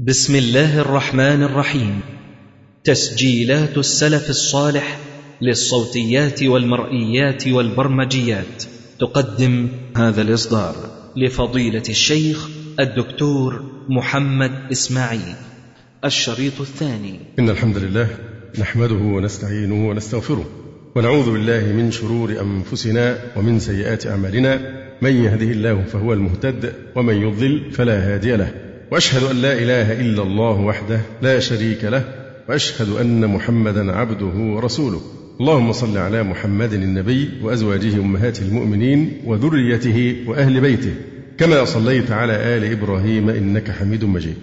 بسم الله الرحمن الرحيم. تسجيلات السلف الصالح للصوتيات والمرئيات والبرمجيات. تقدم هذا الإصدار لفضيلة الشيخ الدكتور محمد إسماعيل. الشريط الثاني. إن الحمد لله نحمده ونستعينه ونستغفره ونعوذ بالله من شرور أنفسنا ومن سيئات أعمالنا. من يهده الله فهو المهتد ومن يضلل فلا هادي له. وأشهد أن لا إله إلا الله وحده لا شريك له وأشهد أن محمدا عبده ورسوله. اللهم صل على محمد النبي وأزواجه أمهات المؤمنين وذريته وأهل بيته كما صليت على آل إبراهيم إنك حميد مجيد.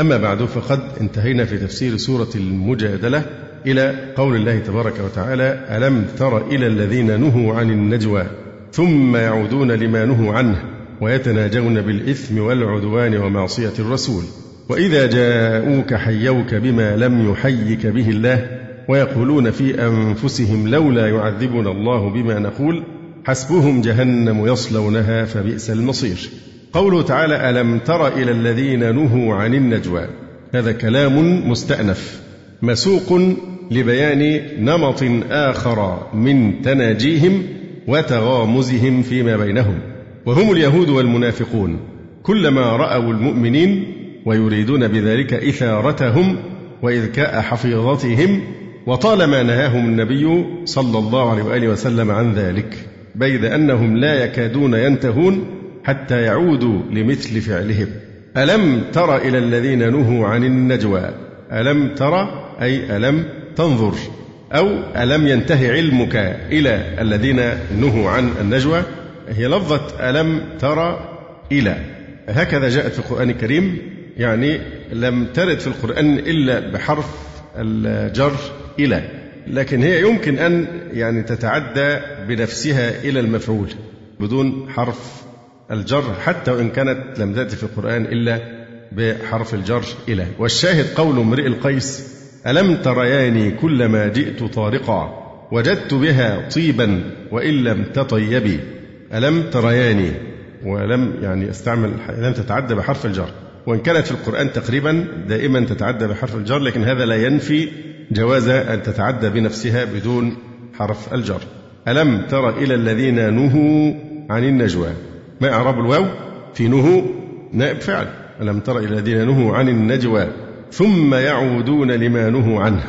أما بعد فقد انتهينا في تفسير سورة المجادلة إلى قول الله تبارك وتعالى ألم تر إلى الذين نهوا عن النجوى ثم يعودون لما نهوا عنه؟ ويتناجون بالإثم والعدوان ومعصية الرسول. وإذا جاءوك حيوك بما لم يحيك به الله ويقولون في أنفسهم لولا يعذبنا الله بما نقول حسبهم جهنم يصلونها فبئس المصير. قوله تعالى ألم تر إلى الذين نهوا عن النجوى؟ هذا كلام مستأنف مسوق لبيان نمط آخر من تناجيهم وتغامزهم فيما بينهم. وهم اليهود والمنافقون كلما رأوا المؤمنين ويريدون بذلك إثارتهم وإذكاء حفيظتهم وطالما نهاهم النبي صلى الله عليه وآله وسلم عن ذلك بيد أنهم لا يكادون ينتهون حتى يعودوا لمثل فعلهم. ألم تر إلى الذين نهوا عن النجوى؟ ألم تر؟ أي ألم تنظر؟ أو ألم ينتهي علمك إلى الذين نهوا عن النجوى؟ هي لفظة ألم تر إلى. هكذا جاءت في القرآن الكريم يعني لم ترد في القرآن إلا بحرف الجر إلى. لكن هي يمكن أن يعني تتعدى بنفسها إلى المفعول بدون حرف الجر حتى وإن كانت لم تأتي في القرآن إلا بحرف الجر إلى. والشاهد قول امرئ القيس ألم ترياني كلما جئت طارقا وجدت بها طيبا وإن لم تطيبي. ألم ترياني؟ ولم يعني أستعمل لم تتعدى بحرف الجر. وإن كانت في القرآن تقريبا دائما تتعدى بحرف الجر لكن هذا لا ينفي جواز أن تتعدى بنفسها بدون حرف الجر. ألم تر إلى الذين نهوا عن النجوى؟ ما إعراب الواو في نهوا نائب فعل. ألم تر إلى الذين نهوا عن النجوى؟ ثم يعودون لما نهوا عنه.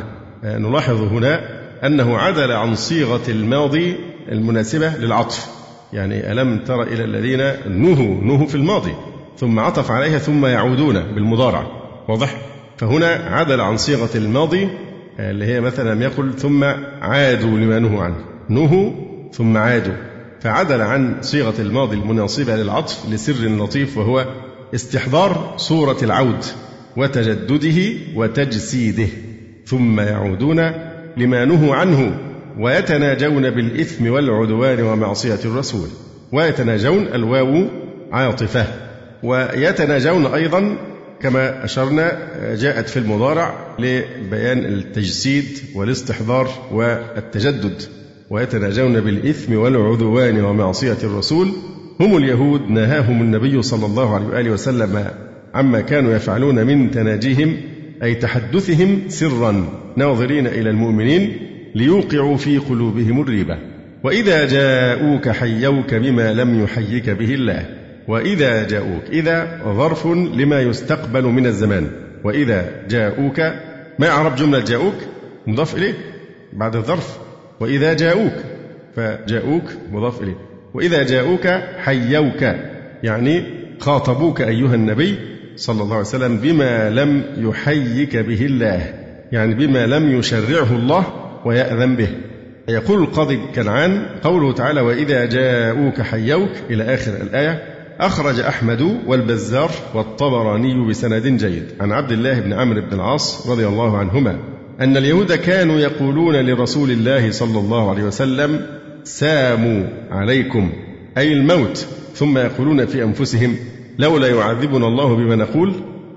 نلاحظ هنا أنه عدل عن صيغة الماضي المناسبة للعطف. يعني ألم تر إلى الذين نهوا نهوا في الماضي ثم عطف عليها ثم يعودون بالمضارع. واضح؟ فهنا عدل عن صيغة الماضي اللي هي مثلا لم يقل ثم عادوا لما نهوا عنه. نهوا ثم عادوا. فعدل عن صيغة الماضي المناسبة للعطف لسر لطيف وهو استحضار صورة العود وتجدده وتجسيده ثم يعودون لما نهوا عنه. ويتناجون بالإثم والعدوان ومعصية الرسول. ويتناجون الواو عاطفة. ويتناجون أيضا كما أشرنا جاءت في المضارع لبيان التجسيد والاستحضار والتجدد. ويتناجون بالإثم والعدوان ومعصية الرسول. هم اليهود نهاهم النبي صلى الله عليه وآله وسلم عما كانوا يفعلون من تناجيهم أي تحدثهم سرا. ناظرين إلى المؤمنين ليوقعوا في قلوبهم الريبة. وإذا جاءوك حيوك بما لم يحيك به الله. وإذا جاءوك إذا ظرف لما يستقبل من الزمان. وإذا جاءوك ما يعرف جملة جاءوك؟ مضاف إليه؟ بعد الظرف. وإذا جاءوك فجاءوك مضاف إليه. وإذا جاءوك حيوك. يعني خاطبوك أيها النبي صلى الله عليه وسلم بما لم يحيك به الله. يعني بما لم يشرعه الله ويأذن به. يقول القاضي كنعان قوله تعالى وإذا جاءوك حيوك إلى آخر الآية أخرج أحمد والبزار والطبراني بسند جيد عن عبد الله بن عمرو بن العاص رضي الله عنهما أن اليهود كانوا يقولون لرسول الله صلى الله عليه وسلم ساموا عليكم أي الموت ثم يقولون في أنفسهم لولا يعذبنا الله بما نقول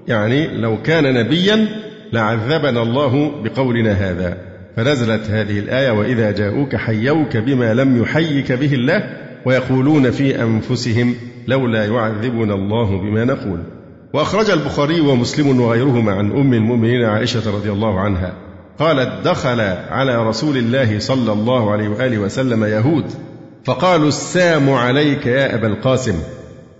يعني لو كان نبيا لعذبنا الله بقولنا هذا فنزلت هذه الآية وإذا جاءوك حيوك بما لم يحيك به الله ويقولون في أنفسهم لولا يعذبنا الله بما نقول. وأخرج البخاري ومسلم وغيرهما عن أم المؤمنين عائشة رضي الله عنها قالت دخل على رسول الله صلى الله عليه وآله وسلم يهود فقالوا السام عليك يا أبا القاسم.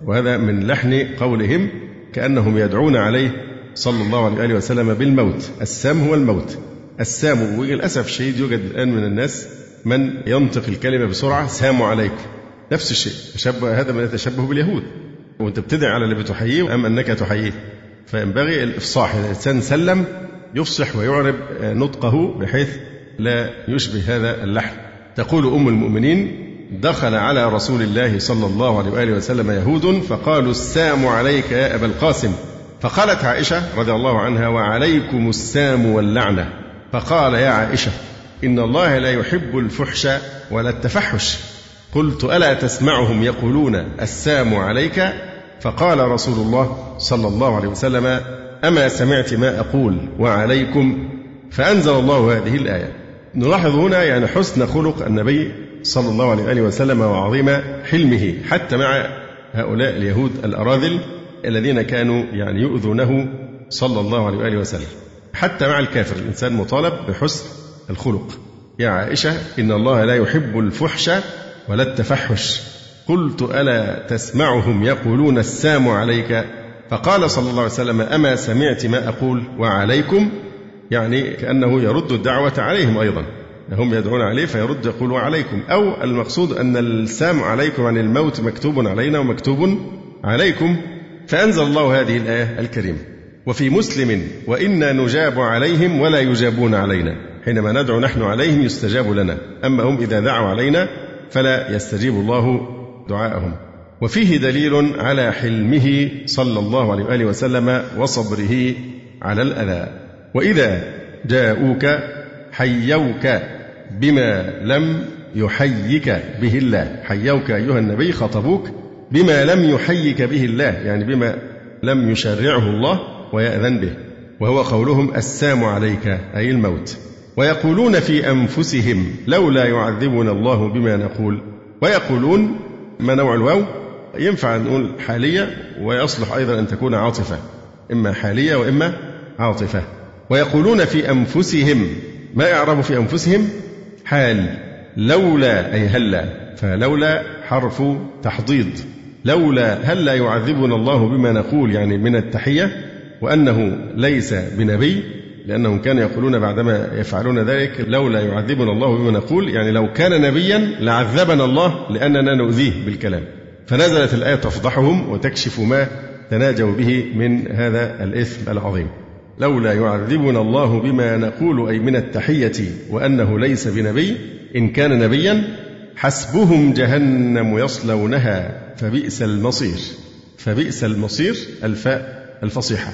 وهذا من لحن قولهم كأنهم يدعون عليه صلى الله عليه وآله وسلم بالموت السام هو الموت. السام وللأسف الشديد يوجد الآن من الناس من ينطق الكلمة بسرعة سام عليكم نفس الشيء تشبه هذا من يتشبه باليهود. وأنت بتدعي على اللي بتحييه أم أنك تحييه. فينبغي الإفصاح. إذا الإنسان سلم يفصح ويعرب نطقه بحيث لا يشبه هذا اللحن. تقول أم المؤمنين دخل على رسول الله صلى الله عليه وآله وسلم يهود فقالوا السام عليك يا أبا القاسم. فقالت عائشة رضي الله عنها وعليكم السام واللعنة. فقال يا عائشة إن الله لا يحب الفحش ولا التفحش. قلت ألا تسمعهم يقولون السام عليك؟ فقال رسول الله صلى الله عليه وسلم أما سمعت ما أقول وعليكم؟ فأنزل الله هذه الآية. نلاحظ هنا يعني حسن خلق النبي صلى الله عليه وآله وسلم وعظيم حلمه حتى مع هؤلاء اليهود الأراذل الذين كانوا يعني يؤذونه صلى الله عليه وآله وسلم. حتى مع الكافر. الإنسان مطالب بحسن الخلق. يا عائشة إن الله لا يحب الفحش ولا التفحش. قلت ألا تسمعهم يقولون السام عليك؟ فقال صلى الله عليه وسلم أما سمعت ما أقول وعليكم؟ يعني كأنه يرد الدعوة عليهم أيضا. هم يدعون عليه فيرد يقول وعليكم. أو المقصود أن السام عليكم عن الموت مكتوب علينا ومكتوب عليكم. فأنزل الله هذه الآية الكريمة. وفي مسلم وإنا نجاب عليهم ولا يجابون علينا. حينما ندعو نحن عليهم يستجاب لنا. أما هم إذا دعوا علينا فلا يستجيب الله دعاءهم. وفيه دليل على حلمه صلى الله عليه وآله وسلم وصبره على الأذى. وإذا جاءوك حيوك بما لم يحيك به الله. حيوك أيها النبي خطبوك بما لم يحيك به الله. يعني بما لم يشرعه الله. ويأذن به وهو قولهم السام عليك أي الموت. ويقولون في أنفسهم لولا يعذبنا الله بما نقول. ويقولون ما نوع الواو؟ ينفع نقول حالية ويصلح أيضا أن تكون عاطفة. إما حالية وإما عاطفة. ويقولون في أنفسهم ما يعرب في أنفسهم؟ حال. لولا أي هلا. فلولا حرف تحضيض. لولا هلا يعذبنا الله بما نقول يعني من التحية وأنه ليس بنبي لأنهم كانوا يقولون بعدما يفعلون ذلك لولا يعذبنا الله بما نقول يعني لو كان نبيا لعذبنا الله لأننا نؤذيه بالكلام. فنزلت الآية تفضحهم وتكشف ما تناجوا به من هذا الإثم العظيم. لولا يعذبنا الله بما نقول أي من التحية وأنه ليس بنبي إن كان نبيا حسبهم جهنم يصلونها فبئس المصير. فبئس المصير الفاء. الفصيحة.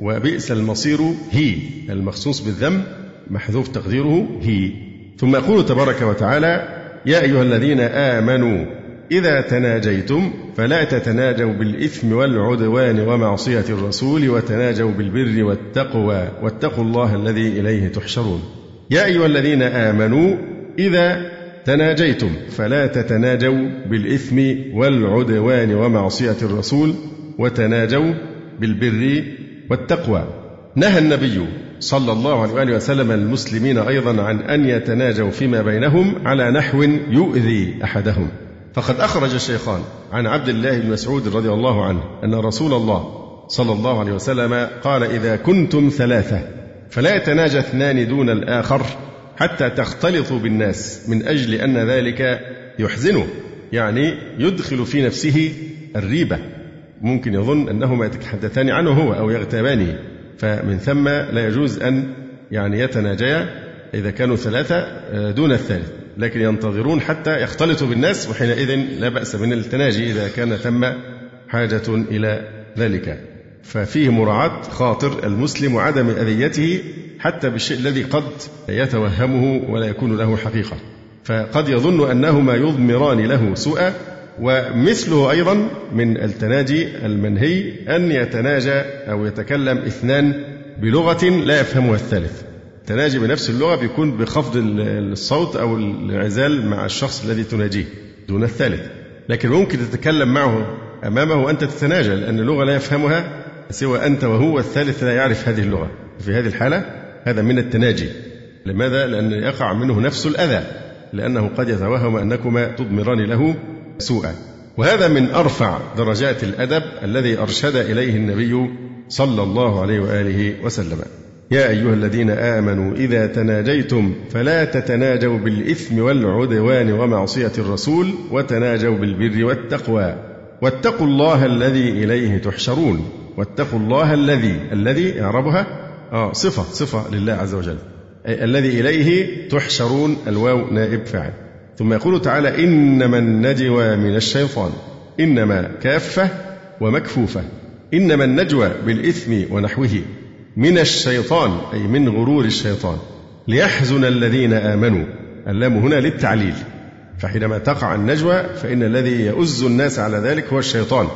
وبئس المصير هي المخصوص بالذم محذوف تقديره هي. ثم يقول تبارك وتعالى يا أيها الذين آمنوا إذا تناجيتم فلا تتناجوا بالإثم والعدوان ومعصية الرسول وتناجوا بالبر والتقوى واتقوا الله الذي إليه تحشرون. يا أيها الذين آمنوا إذا تناجيتم فلا تتناجوا بالإثم والعدوان ومعصية الرسول وتناجوا بالبر والتقوى. نهى النبي صلى الله عليه وآله وسلم المسلمين أيضا عن أن يتناجوا فيما بينهم على نحو يؤذي أحدهم. فقد أخرج الشيخان عن عبد الله بن مسعود رضي الله عنه أن رسول الله صلى الله عليه وسلم قال إذا كنتم ثلاثة فلا يتناجى اثنان دون الآخر حتى تختلطوا بالناس من أجل أن ذلك يحزنه يعني يدخل في نفسه الريبة. ممكن يظن أنهما يتحدثان عنه هو أو يغتابانه فمن ثم لا يجوز أن يعني يتناجيا إذا كانوا ثلاثة آه، دون الثالث. لكن ينتظرون حتى يختلطوا بالناس وحينئذ لا بأس من التناجي إذا كان ثم حاجة إلى ذلك. ففيه مراعاة خاطر المسلم وعدم أذيته حتى بالشيء الذي قد يتوهمه ولا يكون له حقيقة. فقد يظن أنهما يضمران له سوءا ومثله أيضا من التناجي المنهي أن يتناجى أو يتكلم اثنان بلغة لا يفهمها الثالث. التناجي بنفس اللغة بيكون بخفض الصوت أو الانعزال مع الشخص الذي تناجيه دون الثالث. لكن ممكن تتكلم معه أمامه وأنت تتناجى لأن اللغة لا يفهمها سوى أنت وهو والثالث لا يعرف هذه اللغة. في هذه الحالة هذا من التناجي. لماذا؟ لأن يقع منه نفس الأذى لأنه قد يتوهم أنكما تضمران له سوءا. وهذا من أرفع درجات الأدب الذي أرشد إليه النبي صلى الله عليه وآله وسلم. يا أيها الذين آمنوا إذا تناجيتم فلا تتناجوا بالإثم والعدوان ومعصية الرسول وتناجوا بالبر والتقوى. واتقوا الله الذي إليه تحشرون. واتقوا الله الذي الذي إعرابها؟ آه صفة صفة لله عز وجل. الذي إليه تحشرون الواو نائب فاعل. ثم يقول تعالى إنما النجوى من الشيطان إنما كافة ومكفوفة إنما النجوى بالإثم ونحوه من الشيطان أي من غرور الشيطان ليحزن الذين آمنوا. اللام هنا للتعليل. فحينما تقع النجوى فإن الذي يؤز الناس على ذلك هو الشيطان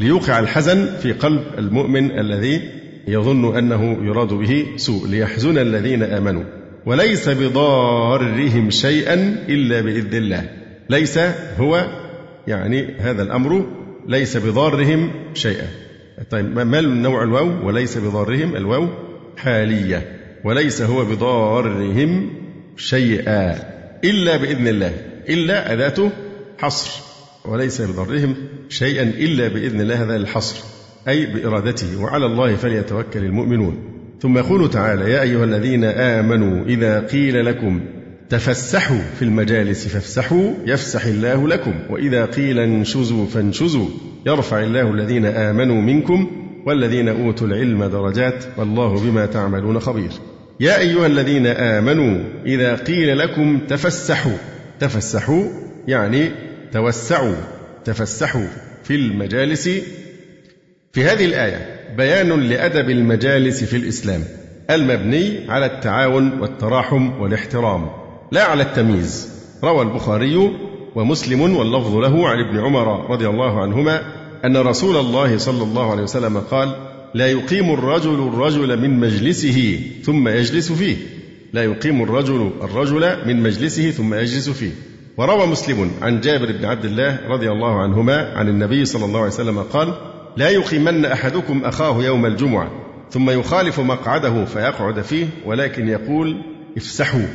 ليوقع الحزن في قلب المؤمن الذي يظن أنه يراد به سوء ليحزن الذين آمنوا. وليس بضارهم شيئا إلا بإذن الله. ليس هو يعني هذا الأمر ليس بضارهم شيئا. طيب ما نوع الواو؟ وليس بضارهم الواو حالية. وليس هو بضارهم شيئا إلا بإذن الله. إلا أداة حصر. وليس بضرهم شيئا إلا بإذن الله هذا الحصر أي بإرادته. وعلى الله فليتوكل المؤمنون. ثم يقول تعالى يا أيها الذين آمنوا إذا قيل لكم تفسحوا في المجالس فافسحوا يفسح الله لكم وإذا قيل انشزوا فانشزوا يرفع الله الذين آمنوا منكم والذين أوتوا العلم درجات والله بما تعملون خبير. يا أيها الذين آمنوا إذا قيل لكم تفسحوا تفسحوا يعني توسعوا تفسحوا في المجالس. في هذه الآية بيان لأدب المجالس في الإسلام المبني على التعاون والتراحم والاحترام لا على التمييز. روى البخاري ومسلم واللفظ له عن ابن عمر رضي الله عنهما أن رسول الله صلى الله عليه وسلم قال لا يقيم الرجل الرجل من مجلسه ثم يجلس فيه. لا يقيم الرجل الرجل من مجلسه ثم يجلس فيه. وروى مسلم عن جابر بن عبد الله رضي الله عنهما عن النبي صلى الله عليه وسلم قال لا يقيمن أحدكم أخاه يوم الجمعة ثم يخالف مقعده فيقعد فيه ولكن يقول افسحوا.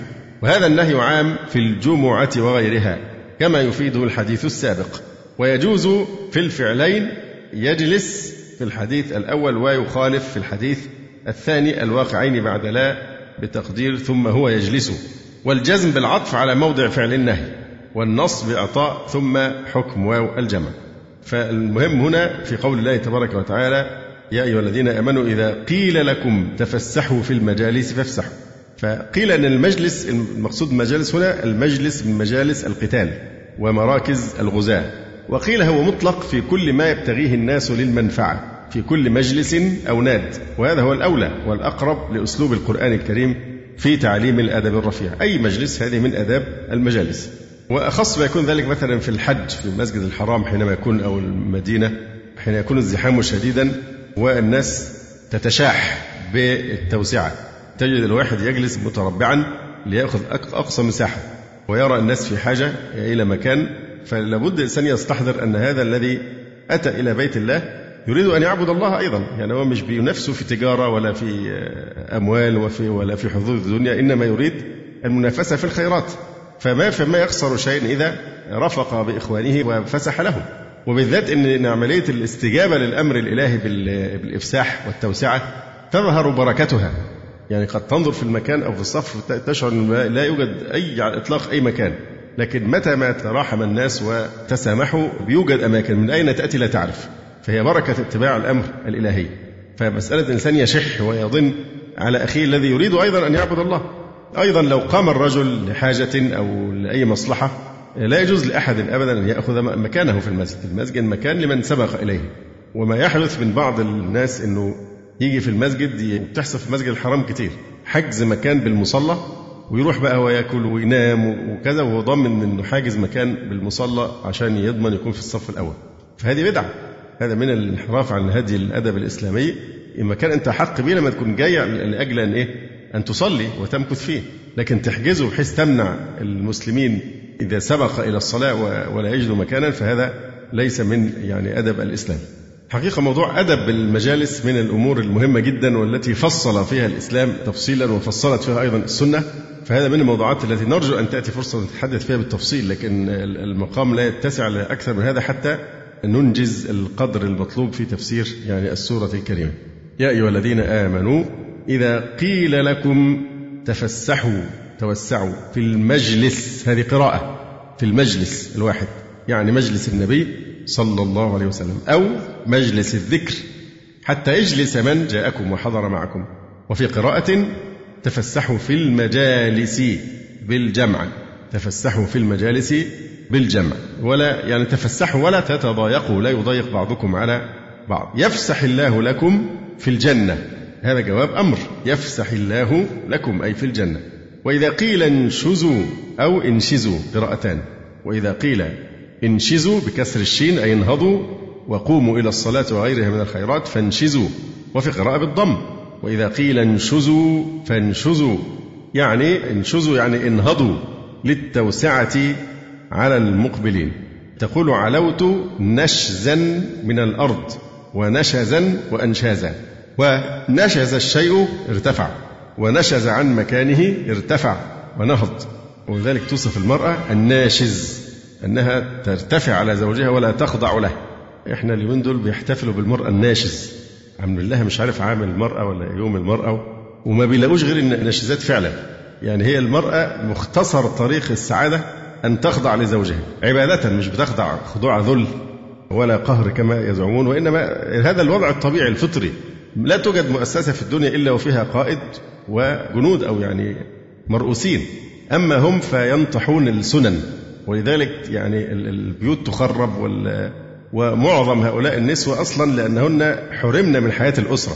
وهذا النهي عام في الجمعة وغيرها كما يفيده الحديث السابق. ويجوز في الفعلين يجلس في الحديث الأول ويخالف في الحديث الثاني الواقعين بعد لا بتقدير ثم هو يجلس. والجزم بالعطف على موضع فعل النهي والنص بإعطاء ثم حكم واو الجمع. فالمهم هنا في قول الله تبارك وتعالى يا أيها الذين آمنوا إذا قيل لكم تفسحوا في المجالس فافسحوا. فقيل أن المجلس المقصود مجالس هنا المجلس من مجالس القتال ومراكز الغزاة. وقيل هو مطلق في كل ما يبتغيه الناس للمنفعة في كل مجلس أو ناد. وهذا هو الأولى والأقرب لأسلوب القرآن الكريم في تعليم الأدب الرفيع. أي مجلس هذه من آداب المجالس. وأخص ما يكون ذلك مثلا في الحج في المسجد الحرام حينما يكون أو المدينة حين يكون الزحام شديدا والناس تتشاح بالتوسعة. تجد الواحد يجلس متربعا ليأخذ أقصى مساحة ويرى الناس في حاجة إلى مكان فلابد الإنسان يستحضر أن هذا الذي أتى إلى بيت الله يريد أن يعبد الله أيضا. يعني هو مش بنفسه في تجارة ولا في أموال وفي ولا في حظوظ الدنيا إنما يريد المنافسة في الخيرات. فما فما يخسر شيء إذا رفق بإخوانه وفسح لهم. وبالذات إن عملية الاستجابة للأمر الإلهي بالإفساح والتوسعة تظهر بركتها. يعني قد تنظر في المكان أو في الصف تشعر أن لا يوجد أي على الإطلاق أي مكان. لكن متى ما تراحم الناس وتسامحوا بيوجد أماكن. من أين تأتي لا تعرف. فهي بركة اتباع الأمر الإلهي. فمسألة الإنسان يشح ويظن على أخيه الذي يريد أيضا أن يعبد الله. أيضا لو قام الرجل لحاجة أو لأي مصلحة لا يجوز لأحد أبدا أن يأخذ مكانه في المسجد. المسجد مكان لمن سبق إليه. وما يحدث من بعض الناس أنه يجي في المسجد بتحصل في المسجد الحرام كتير. حجز مكان بالمصلى ويروح بقى وياكل وينام وكذا وهو ضامن إنه حاجز مكان بالمصلى عشان يضمن يكون في الصف الأول. فهذه بدعة. هذا من الانحراف عن هدي الأدب الإسلامي. إما كان أنت حق بيه لما تكون جاي لأجل أن إيه؟ أن تصلي وتمكث فيه. لكن تحجزه بحيث تمنع المسلمين إذا سبق إلى الصلاة ولا يجد مكانا فهذا ليس من يعني أدب الإسلام. حقيقة موضوع أدب المجالس من الأمور المهمة جدا والتي فصل فيها الإسلام تفصيلا وفصلت فيها أيضا السنة. فهذا من الموضوعات التي نرجو أن تأتي فرصة نتحدث فيها بالتفصيل لكن المقام لا يتسع لأكثر من هذا حتى ننجز القدر المطلوب في تفسير يعني السورة الكريمة. يا أيها الذين آمنوا إذا قيل لكم تفسحوا توسعوا في المجلس هذه قراءة في المجلس الواحد يعني مجلس النبي صلى الله عليه وسلم أو مجلس الذكر حتى يجلس من جاءكم وحضر معكم. وفي قراءة تفسحوا في المجالس بالجمع تفسحوا في المجالس بالجمع. ولا يعني تفسحوا ولا تتضايقوا لا يضايق بعضكم على بعض. يفسح الله لكم في الجنة. هذا جواب أمر يفسح الله لكم أي في الجنة. وإذا قيل انشزوا أو انشزوا قراءتان. وإذا قيل انشزوا بكسر الشين أي انهضوا وقوموا إلى الصلاة وغيرها من الخيرات فانشزوا. وفي قراءة بالضم. وإذا قيل انشزوا فانشزوا. يعني انشزوا يعني انهضوا للتوسعة على المقبلين. تقول علوت نشزا من الأرض ونشزا وأنشازا. ونشز الشيء ارتفع ونشز عن مكانه ارتفع ونهض. ولذلك توصف المرأة الناشز أنها ترتفع على زوجها ولا تخضع له. إحنا اليومين دول بيحتفلوا بالمرأة الناشز. عامل لها مش عارف عامل المرأة ولا يوم المرأة وما بيلاقوش غير الناشزات فعلا. يعني هي المرأة مختصر طريق السعادة أن تخضع لزوجها. عبادة مش بتخضع خضوع ذل ولا قهر كما يزعمون وإنما هذا الوضع الطبيعي الفطري. لا توجد مؤسسة في الدنيا إلا وفيها قائد وجنود أو يعني مرؤوسين. أما هم فينطحون السنن ولذلك يعني البيوت تخرب ومعظم هؤلاء النسوة أصلا لأنهن حرمن من حياة الأسرة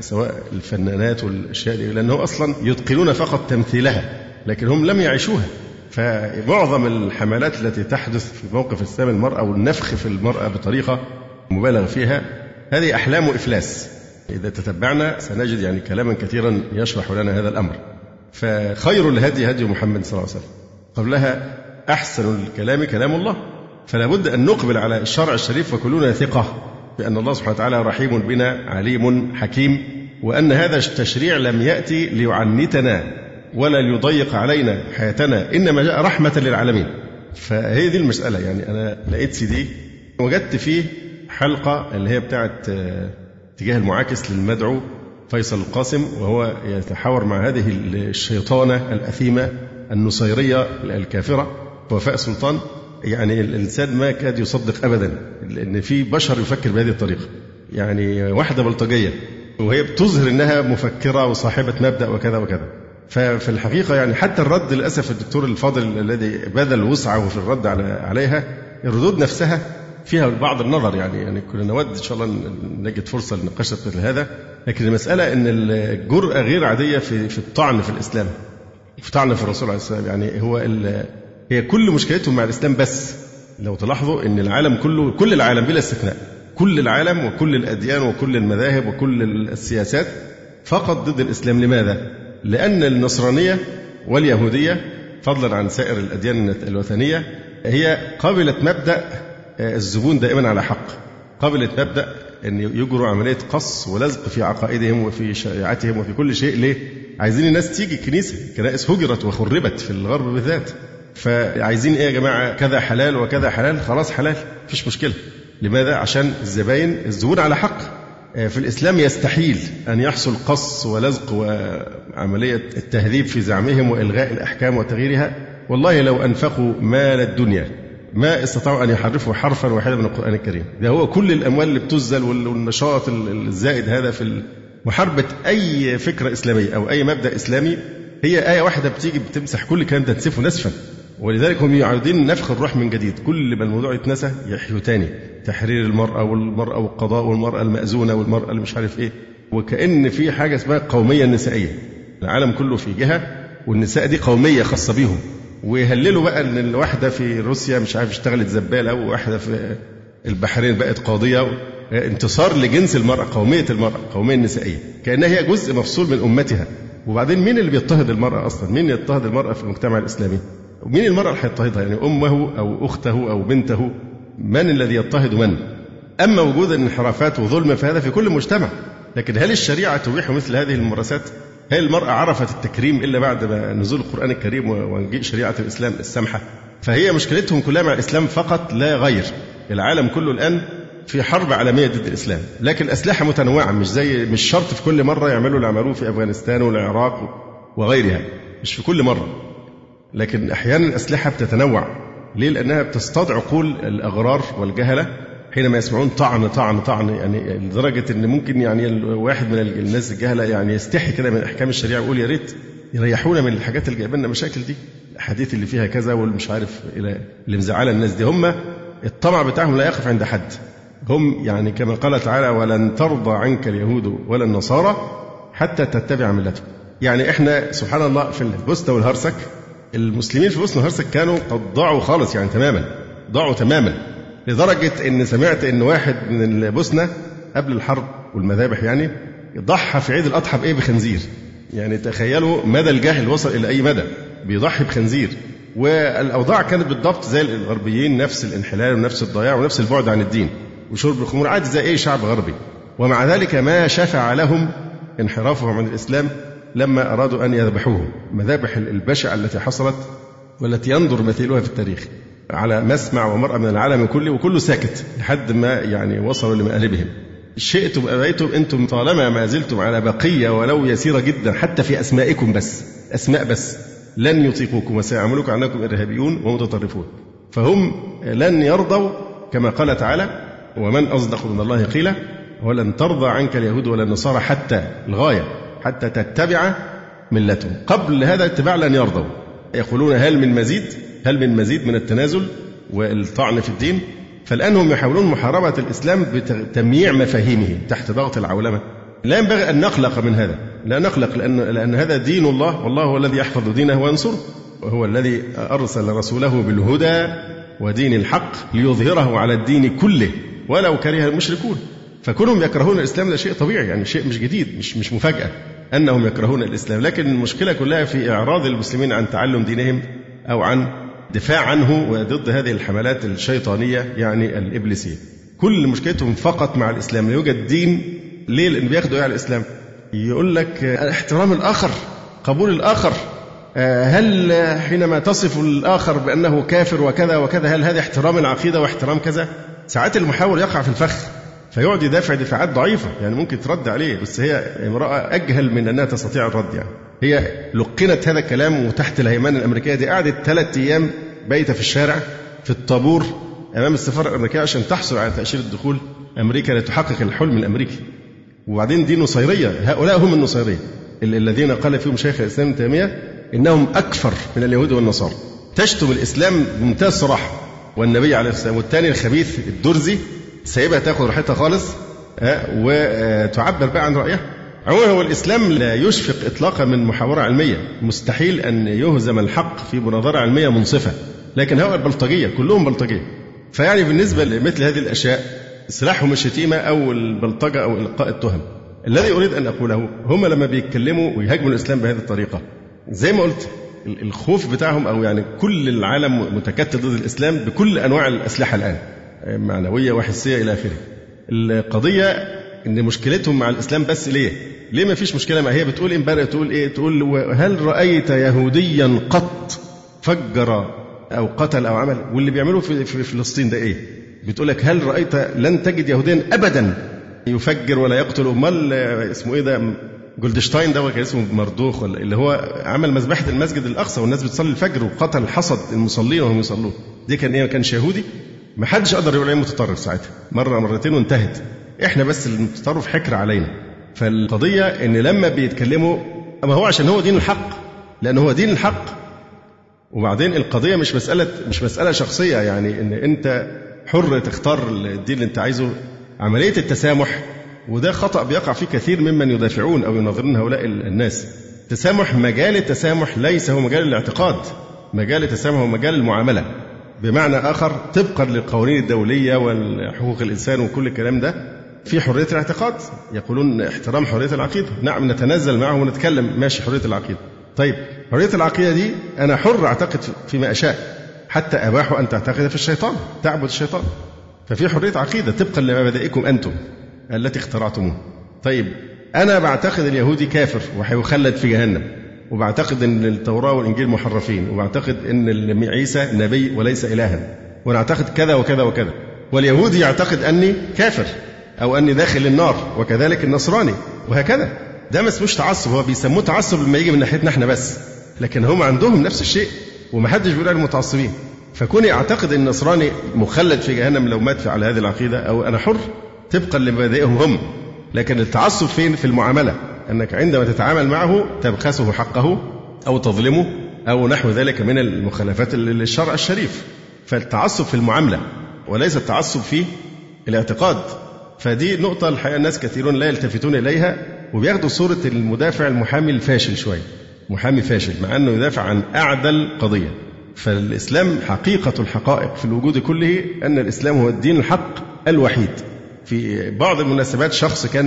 سواء الفنانات والأشياء دي لأنه أصلا يتقنون فقط تمثيلها لكن هم لم يعيشوها. فمعظم الحملات التي تحدث في موقف إسلام المرأة والنفخ في المرأة بطريقة مبالغ فيها هذه أحلام إفلاس. إذا تتبعنا سنجد يعني كلاما كثيرا يشرح لنا هذا الأمر. فخير الهدي هدي محمد صلى الله عليه وسلم. قبلها أحسن الكلام كلام الله. فلا بد أن نقبل على الشرع الشريف وكلنا ثقة بأن الله سبحانه وتعالى رحيم بنا عليم حكيم وأن هذا التشريع لم يأتي ليعنتنا ولا ليضيق علينا حياتنا إنما جاء رحمة للعالمين. فهي دي المسألة يعني أنا لقيت سي دي وجدت فيه حلقة اللي هي بتاعت آه، اتجاه المعاكس للمدعو فيصل القاسم وهو يتحاور مع هذه الشيطانة الأثيمة النصيرية الكافرة وفاء سلطان. يعني الإنسان ما كاد يصدق أبدا لأن في بشر يفكر بهذه الطريقة. يعني واحدة بلطجية وهي بتظهر أنها مفكرة وصاحبة مبدأ وكذا وكذا. ففي الحقيقة يعني حتى الرد للأسف الدكتور الفاضل الذي بذل وسعه في الرد عليها الردود نفسها فيها بعض النظر يعني يعني كنا نود إن شاء الله نجد فرصة لنقاش مثل هذا. لكن المسألة إن الجرأة غير عادية في في الطعن في الإسلام في الطعن في الرسول عليه السلام. يعني هو هي كل مشكلتهم مع الإسلام بس. لو تلاحظوا إن العالم كله كل العالم بلا استثناء كل العالم وكل الأديان وكل المذاهب وكل السياسات فقط ضد الإسلام. لماذا؟ لأن النصرانية واليهودية فضلا عن سائر الأديان الوثنية هي قبلت مبدأ الزبون دائما على حق قبلت مبدا أن يجروا عملية قص ولزق في عقائدهم وفي شريعتهم وفي كل شيء ليه؟ عايزين الناس تيجي الكنيسة، الكنائس هجرت وخربت في الغرب بالذات. فعايزين إيه يا جماعة كذا حلال وكذا حلال خلاص حلال مفيش مشكلة. لماذا؟ عشان الزباين الزبون على حق. آه، في الإسلام يستحيل أن يحصل قص ولزق وعملية التهذيب في زعمهم وإلغاء الأحكام وتغييرها والله لو أنفقوا مال الدنيا ما استطاعوا أن يحرفوا حرفا واحدا من القرآن الكريم. ده هو كل الأموال اللي بتزل والنشاط الزائد هذا في محاربة أي فكرة إسلامية أو أي مبدأ إسلامي هي آية واحدة بتيجي بتمسح كل الكلام ده تنسفه نسفا. ولذلك هم يعرضين نفخ الروح من جديد. كل ما الموضوع يتنسى يحيوا تاني. تحرير المرأة والمرأة والقضاء والمرأة المأزونة والمرأة اللي مش عارف إيه. وكأن في حاجة اسمها القومية النسائية العالم كله في جهة والنساء دي قومية خاصة بيهم. ويهللوا بقى إن الواحدة في روسيا مش عارف اشتغلت زبالة وواحده في البحرين بقت قاضية انتصار لجنس المرأة قومية المرأة القوميه النسائية. كأنها هي جزء مفصول من أمتها. وبعدين مين اللي بيضطهد المرأة أصلا؟ مين يضطهد المرأة في المجتمع الإسلامي؟ مين المرأة اللي هيضطهدها يعني أمه أو أخته أو بنته؟ من الذي يضطهد من؟ أما وجود الانحرافات وظلم فهذا في كل مجتمع. لكن هل الشريعة تبيح مثل هذه الممارسات؟ هل المرأة عرفت التكريم إلا بعد نزول القرآن الكريم ومجيء شريعة الإسلام السمحة. فهي مشكلتهم كلها مع الإسلام فقط لا غير. العالم كله الآن في حرب عالمية ضد الإسلام. لكن الأسلحة متنوعة مش زي مش شرط في كل مرة يعملوا اللي عملوه في أفغانستان والعراق وغيرها. مش في كل مرة. لكن أحيانا الأسلحة بتتنوع. ليه؟ لأنها بتصطاد عقول الأغرار والجهلة. حينما يسمعون طعن طعن طعن يعني لدرجة أن ممكن يعني واحد من الناس الجهلة يعني يستحي كده من أحكام الشريعة ويقول يا ريت يريحونا من الحاجات اللي جايبه لنا مشاكل دي. الأحاديث اللي فيها كذا والمش عارف اللي مزعلة الناس دي. هم الطمع بتاعهم لا يقف عند حد. هم يعني كما قال تعالى ولن ترضى عنك اليهود ولا النصارى حتى تتبع ملتهم يعني إحنا سبحان الله في البوسنة والهرسك المسلمين في البوسنة والهرسك كانوا قد ضاعوا خالص يعني تماما ضاعوا تماما. لدرجة إن سمعت إن واحد من البوسنة قبل الحرب والمذابح يعني ضحى في عيد الأضحى بإيه؟ بخنزير. يعني تخيلوا مدى الجهل وصل إلى أي مدى؟ بيضحي بخنزير. والأوضاع كانت بالضبط زي الغربيين نفس الانحلال ونفس الضياع ونفس البعد عن الدين وشرب الخمور عادي زي أي شعب غربي. ومع ذلك ما شفع لهم انحرافهم عن الإسلام لما أرادوا أن يذبحوهم. مذابح البشعة التي حصلت والتي ينظر مثيلها في التاريخ. على مسمع ومرأة من العالم كله وكله ساكت لحد ما يعني وصلوا لمآربهم شئتم أبيتم أنتم طالما ما زلتم على بقية ولو يسيرة جدا حتى في أسمائكم بس أسماء بس. لن يطيقوكم وسيعملوكم عنكم إرهابيون ومتطرفون. فهم لن يرضوا كما قال تعالى ومن أصدق من الله قيلا ولن ترضى عنك اليهود ولا النصارى حتى الغاية حتى تتبع ملتهم. قبل هذا الاتباع لن يرضوا. يقولون هل من مزيد؟ هل من مزيد من التنازل والطعن في الدين؟ فالآن هم يحاولون محاربة الإسلام بتمييع مفاهيمه تحت ضغط العولمة. لا ينبغي أن نقلق من هذا. لا نقلق لأن, لأن هذا دين الله والله هو الذي يحفظ دينه وينصره. وهو الذي أرسل رسوله بالهدى ودين الحق ليظهره على الدين كله ولو كره المشركون. فكونهم يكرهون الإسلام ده شيء طبيعي يعني شيء مش جديد مش مش مفاجأة أنهم يكرهون الإسلام. لكن المشكلة كلها في إعراض المسلمين عن تعلم دينهم أو عن دفاع عنه وضد هذه الحملات الشيطانية يعني الإبليسية كل مشكلتهم فقط مع الإسلام لا يوجد دين ليه؟ لأن بياخدوا إيه على الإسلام؟ يقول لك احترام الآخر قبول الآخر آه، هل حينما تصف الآخر بأنه كافر وكذا وكذا هل هذا احترام العقيدة واحترام كذا؟ ساعات المحاور يقع في الفخ فيقعد يدافع دفاعات ضعيفة يعني ممكن ترد عليه بس هي امرأة أجهل من أنها تستطيع الرد يعني هي لقنت هذا الكلام وتحت الهيمنة الأمريكية. دي قعدت ثلاث أيام بايتة في الشارع في الطابور أمام السفارة الأمريكية عشان تحصل على تأشيرة دخول أمريكا لتحقق الحلم الأمريكي. وبعدين دي نصيرية هؤلاء هم النصيرية الذين قال فيهم شيخ الإسلام ابن تيمية إنهم أكفر من اليهود والنصارى. تشتم الإسلام بمنتهى الصراحة والنبي عليه الصلاة والسلام والثاني الخبيث الدرزي سايبها تاخد راحتها خالص وتعبر بقى عن عموما هو الإسلام لا يشفق إطلاقا من محاورة علمية. مستحيل أن يهزم الحق في مناظرة علمية منصفة. لكن هؤلاء البلطجية كلهم بلطجية. فيعني بالنسبة لمثل هذه الأشياء سلاحهم الشتيمة أو البلطجة أو إلقاء التهم. الذي أريد أن أقوله هم لما بيتكلموا ويهاجموا الإسلام بهذه الطريقة زي ما قلت الخوف بتاعهم أو يعني كل العالم متكتل ضد الإسلام بكل أنواع الأسلحة الآن معنوية وحسية إلى آخره. القضية إن مشكلتهم مع الإسلام بس ليه؟ ليه ما فيش مشكلة؟ ما هي بتقول امبارح تقول إيه؟ تقول هل رأيت يهوديا قط فجر أو قتل أو عمل؟ واللي بيعملوه في, فلسطين ده إيه؟ بتقول لك هل رأيت لن تجد يهوديا أبدا يفجر ولا يقتل؟ أمال اسمه إيه ده؟ جولدشتاين ده كان اسمه مردوخ ولا اللي هو عمل مذبحة المسجد الأقصى والناس بتصلي الفجر وقتل حصد المصلين وهم يصلون. دي كان إيه؟ ما كانش يهودي؟ ما حدش قدر يقول عليه متطرف ساعتها. مرة مرتين وانتهت. إحنا بس المتطرف حكر علينا. فالقضية إن لما بيتكلموا ما هو عشان هو دين الحق لأن هو دين الحق. وبعدين القضية مش مسألة مش مسألة شخصية يعني إن أنت حر تختار الدين اللي أنت عايزه. عملية التسامح وده خطأ بيقع فيه كثير ممن يدافعون أو يناظرون هؤلاء الناس. تسامح مجال التسامح ليس هو مجال الاعتقاد. مجال التسامح هو مجال المعاملة. بمعنى آخر طبقا للقوانين الدولية وحقوق الإنسان وكل الكلام ده في حرية الاعتقاد. يقولون احترام حرية العقيدة. نعم نتنزل معهم ونتكلم. ماشي حرية العقيدة. طيب حرية العقيدة دي أنا حر أعتقد فيما أشاء. حتى أباحوا أن تعتقد في الشيطان تعبد الشيطان. ففي حرية عقيدة طبقا لمبادئكم أنتم التي اخترعتموها طيب أنا بعتقد اليهودي كافر وهيخلد في جهنم. وبعتقد إن التوراة والإنجيل محرفين. وبعتقد إن عيسى نبي وليس الها. ونعتقد كذا وكذا وكذا. واليهودي يعتقد أني كافر. أو أني داخل النار وكذلك النصراني وهكذا. ده ما اسموش تعصب هو بيسموه تعصب لما يجي من ناحيتنا إحنا بس. لكن هم عندهم نفس الشيء ومحدش بيقول عليهم متعصبين. فكوني أعتقد إن النصراني مخلد في جهنم لو مات على هذه العقيدة أو أنا حر طبقا لمبادئهم هم. لكن التعصب فين؟ في المعاملة. أنك عندما تتعامل معه تبخسه حقه أو تظلمه أو نحو ذلك من المخالفات للشرع الشريف. فالتعصب في المعاملة وليس التعصب في الاعتقاد. فدي نقطة الحقيقة الناس كثيرون لا يلتفتون إليها وبياخدوا صورة المدافع المحامي الفاشل شوية. محامي فاشل مع أنه يدافع عن أعدل قضية. فالإسلام حقيقة الحقائق في الوجود كله أن الإسلام هو الدين الحق الوحيد. في بعض المناسبات شخص كان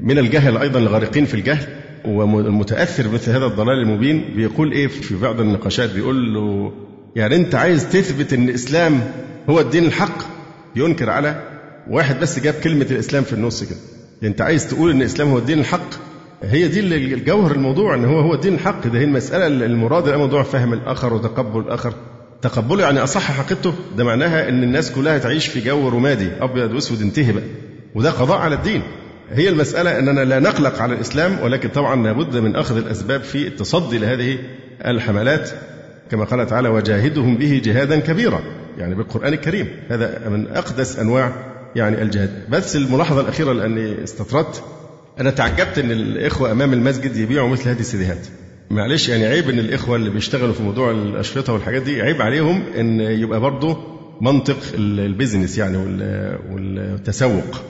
من الجهل أيضا الغارقين في الجهل ومتأثر بمثل هذا الضلال المبين بيقول إيه في بعض النقاشات بيقول له يعني أنت عايز تثبت أن الإسلام هو الدين الحق؟ ينكر على واحد بس جاب كلمة الإسلام في النص كده. أنت عايز تقول أن الإسلام هو الدين الحق؟ هي دي الجوهر الموضوع إن هو هو الدين الحق. ده هي المسألة المراد موضوع فهم الآخر وتقبل الآخر. تقبله يعني أصح حقيقته؟ ده معناها إن الناس كلها تعيش في جو رمادي أبيض وأسود انتهي بقى. وده قضاء على الدين. هي المسألة أننا لا نقلق على الإسلام ولكن طبعا لابد من أخذ الأسباب في التصدي لهذه الحملات. كما قال تعالى وجاهدهم به جهادا كبيرا. يعني بالقرآن الكريم. هذا من أقدس أنواع يعني الجهاد. بس الملاحظة الأخيرة لأني استطردت. أنا تعجبت أن الإخوة أمام المسجد يبيعوا مثل هذه السيديهات. معلش يعني عيب إن الإخوة اللي بيشتغلوا في موضوع الأشرطة والحاجات دي عيب عليهم إن يبقى برضه منطق البيزنس يعني والتسوق.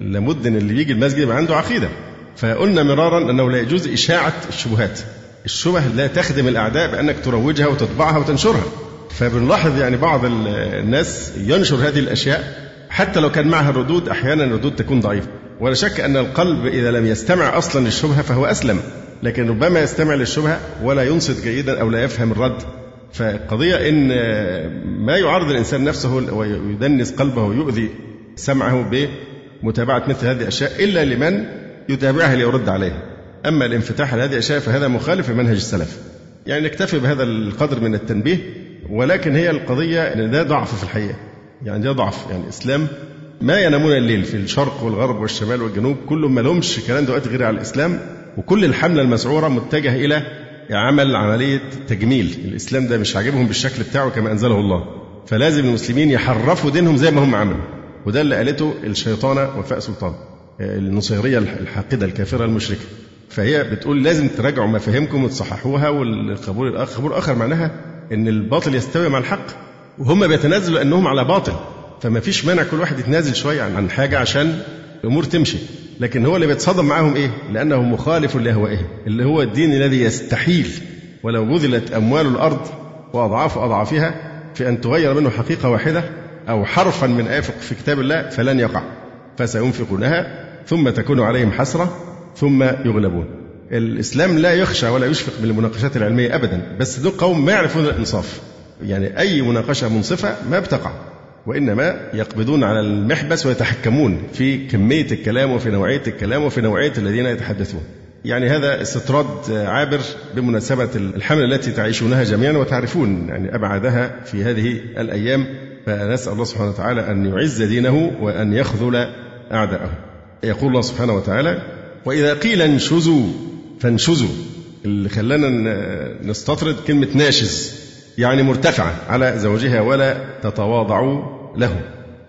لابد إن اللي يجي المسجد يبقى عنده عقيدة. فقلنا مرارا أنه لا يجوز إشاعة الشبهات. الشبه لا تخدم الأعداء بأنك تروجها وتطبعها وتنشرها. فبنلاحظ يعني بعض الناس ينشر هذه الأشياء حتى لو كان معها ردود أحيانا الردود تكون ضعيفة. ولا شك أن القلب إذا لم يستمع أصلا للشبهة فهو أسلم. لكن ربما يستمع للشبهة ولا ينصت جيدا أو لا يفهم الرد. فالقضيه إن ما يعرض الإنسان نفسه ويدنس قلبه ويؤذي سمعه متابعة مثل هذه الأشياء إلا لمن يتابعها ليرد عليها أما الانفتاح على هذه الأشياء فهذا مخالف لمنهج السلف. يعني نكتفي بهذا القدر من التنبيه ولكن هي القضية أن ده ضعف في الحقيقة. يعني ده ضعف. يعني الإسلام ما ينامون الليل في الشرق والغرب والشمال والجنوب كلهم ما لهمش كلام دلوقتي غير على الإسلام وكل الحملة المسعورة متجهة إلى عمل عملية تجميل. الإسلام ده مش عاجبهم بالشكل بتاعه كما أنزله الله. فلازم المسلمين يحرفوا دينهم زي ما هم عملوا. وده اللي قالته الشيطانة وفاء سلطان النصيرية الحاقدة الكافرة المشركة. فهي بتقول لازم تراجعوا مفاهيمكم وتصححوها والقبول الآخر قبول الآخر معناها أن الباطل يستوي مع الحق. وهم بيتنازلوا أنهم على باطل. فما فيش مانع كل واحد يتنازل شوية عن حاجة عشان الأمور تمشي. لكن هو اللي بيتصادم معاهم إيه؟ لأنه مخالف لأهوائهم اللي هو الدين الذي يستحيل ولو بذلت أموال الأرض وأضعاف أضعافها في أن تغير منه حقيقة واحدة أو حرفا من آية في كتاب الله فلن يقع. فسينفقونها ثم تكون عليهم حسرة ثم يغلبون. الإسلام لا يخشى ولا يشفق من المناقشات العلمية أبدا بس دول قوم ما يعرفون الإنصاف. يعني أي مناقشة منصفة ما بتقع وإنما يقبضون على المحبس ويتحكمون في كمية الكلام وفي نوعية الكلام وفي نوعية الذين يتحدثون. يعني هذا استطراد عابر بمناسبة الحملة التي تعيشونها جميعا وتعرفون يعني أبعادها في هذه الأيام فنسأل الله سبحانه وتعالى أن يعز دينه وأن يخذل أعداءه. يقول الله سبحانه وتعالى وإذا قيل انشزوا فانشزوا. اللي خلانا نستطرد كلمة ناشز. يعني مرتفعة على زوجها ولا تتواضعوا له.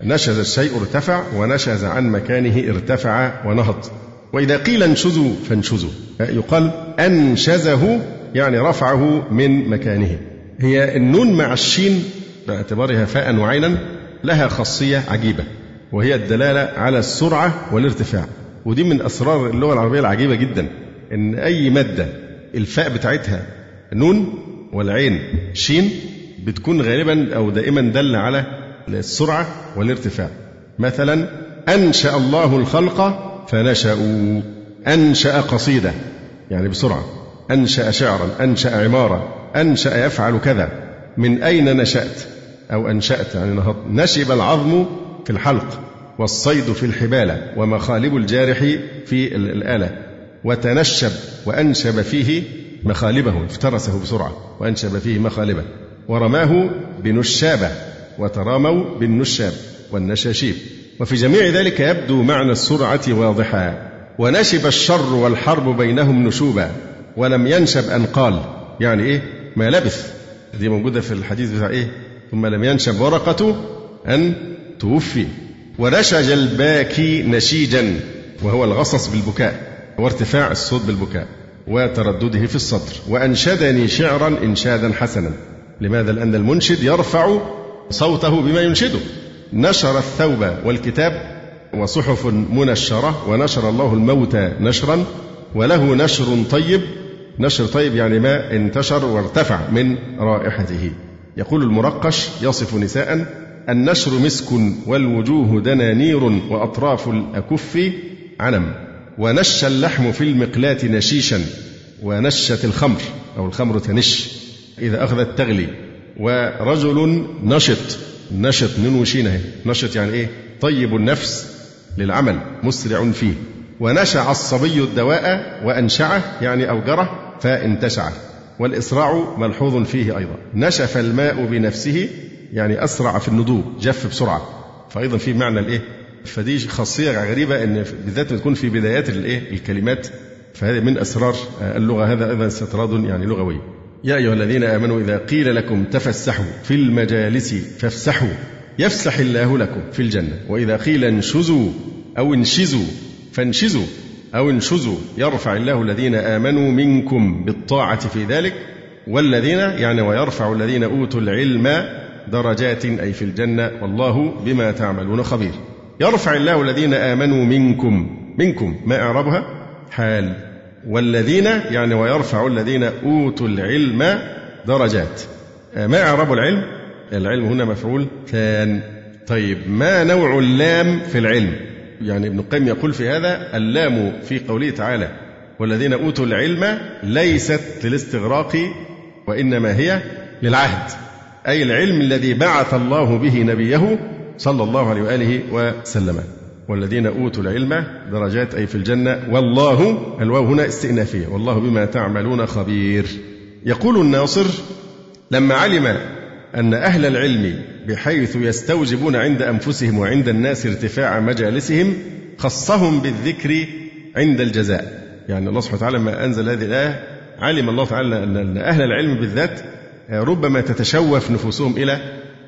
نشز الشيء ارتفع ونشز عن مكانه ارتفع ونهض. وإذا قيل انشزوا فانشزوا يقال أنشزه يعني رفعه من مكانه. هي النون مع الشين باعتبارها فاء وعينا لها خاصية عجيبة وهي الدلالة على السرعة والارتفاع. ودي من أسرار اللغة العربية العجيبة جدا إن أي مادة الفاء بتاعتها نون والعين. شين بتكون غالبا أو دائما دل على السرعة والارتفاع. مثلا أنشأ الله الخلق فنشأوا. أنشأ قصيدة يعني بسرعة. أنشأ شعرا أنشأ عمارة أنشأ يفعل كذا. من أين نشأت؟ أو أنشأت يعني نهض. نشب العظم في الحلق والصيد في الحبالة ومخالب الجارح في الآلة. وتنشب وأنشب فيه مخالبه افترسه بسرعة. وأنشب فيه مخالبه ورماه بنشابة وتراموا بالنشاب والنشاشيب. وفي جميع ذلك يبدو معنى السرعة واضحا. ونشب الشر والحرب بينهم نشوبا. ولم ينشب أن قال. يعني إيه؟ ما لبث. دي موجودة في الحديث بتاع إيه؟ ثم لم ينشب ورقة أن توفي. ونشج الباكي نشيجا. وهو الغصص بالبكاء. وارتفاع الصوت بالبكاء. وتردده في السطر وأنشدني شعرا إنشادا حسنا. لماذا؟ لأن المنشد يرفع صوته بما ينشده. نشر الثوب والكتاب وصحف منشرة ونشر الله الموتى نشرا وله نشر طيب. نشر طيب يعني ما انتشر وارتفع من رائحته. يقول المرقش يصف نساء النشر مسك والوجوه دنانير وأطراف الأكف عنم ونش اللحم في المقلاة نشيشا ونشت الخمر أو الخمر تنش إذا أخذت تغلي. ورجل نشط نشط ننوشينه نشط يعني إيه؟ طيب النفس للعمل مسرع فيه. ونشع الصبي الدواء وأنشعه يعني أوجره فانتشع. والإسراع ملحوظ فيه أيضا. نشف الماء بنفسه يعني أسرع في النضوج جف بسرعة. فأيضا في معنى الإيه؟ فدي خاصية غريبة أن بالذات تكون في بدايات الإيه؟ الكلمات. فهذه من أسرار اللغة هذا أيضا استطراد يعني لغوي. يا أيها الذين آمنوا إذا قيل لكم تفسحوا في المجالس فافسحوا يفسح الله لكم في الجنة. وإذا قيل انشزوا أو انشزوا فانشزوا أو انشزوا يرفع الله الذين آمنوا منكم بالطاعة في ذلك. والذين يعني ويرفع الذين أوتوا العلم درجات أي في الجنة. والله بما تعملون خبير. يرفع الله الذين آمنوا منكم منكم ما إعرابها؟ حال. والذين يعني ويرفع الذين أوتوا العلم درجات. ما إعراب العلم؟ العلم هنا مفعول ثان. طيب ما نوع اللام في العلم؟ يعني ابن القيم يقول في هذا اللام في قوله تعالى والذين أوتوا العلم ليست للاستغراق وإنما هي للعهد. أي العلم الذي بعث الله به نبيه صلى الله عليه وآله وسلم. والذين أوتوا العلم درجات أي في الجنة والله الواو هنا استئنافية. والله بما تعملون خبير. يقول الناصر لما علم أن أهل العلم بحيث يستوجبون عند أنفسهم وعند الناس ارتفاع مجالسهم خصهم بالذكر عند الجزاء. يعني الله سبحانه وتعالى لما أنزل هذه الآية علم الله تعالى أن أهل العلم بالذات ربما تتشوف نفوسهم إلى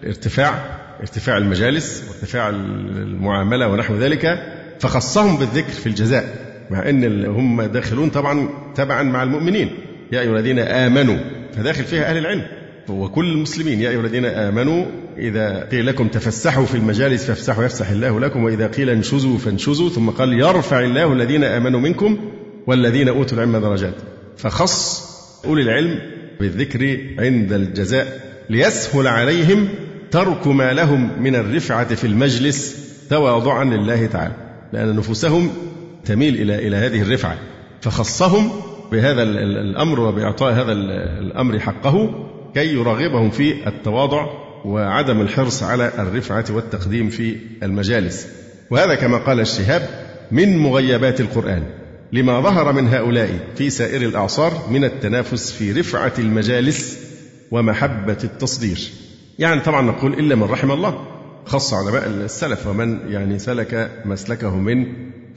ارتفاع ارتفاع المجالس وارتفاع المعاملة ونحو ذلك فخصهم بالذكر في الجزاء مع أن هم داخلون طبعا تبعا مع المؤمنين. يا أيها الذين آمنوا فداخل فيها أهل العلم. وكل المسلمين يا أيها الذين آمنوا إذا قيل لكم تفسحوا في المجالس فافسحوا يفسح الله لكم وإذا قيل انشزوا فانشزوا ثم قال يرفع الله الذين آمنوا منكم والذين أوتوا العلم درجات. فخص أولي العلم بالذكر عند الجزاء ليسهل عليهم ترك ما لهم من الرفعة في المجلس تواضعا لله تعالى لأن نفوسهم تميل إلى إلى هذه الرفعة فخصهم بهذا الأمر وبإعطاء هذا الأمر حقه كي يرغبهم في التواضع وعدم الحرص على الرفعة والتقديم في المجالس. وهذا كما قال الشهاب من مغيبات القرآن لما ظهر من هؤلاء في سائر الأعصار من التنافس في رفعة المجالس ومحبة التصدير. يعني طبعا نقول إلا من رحم الله خص علماء السلف ومن يعني سلك مسلكه من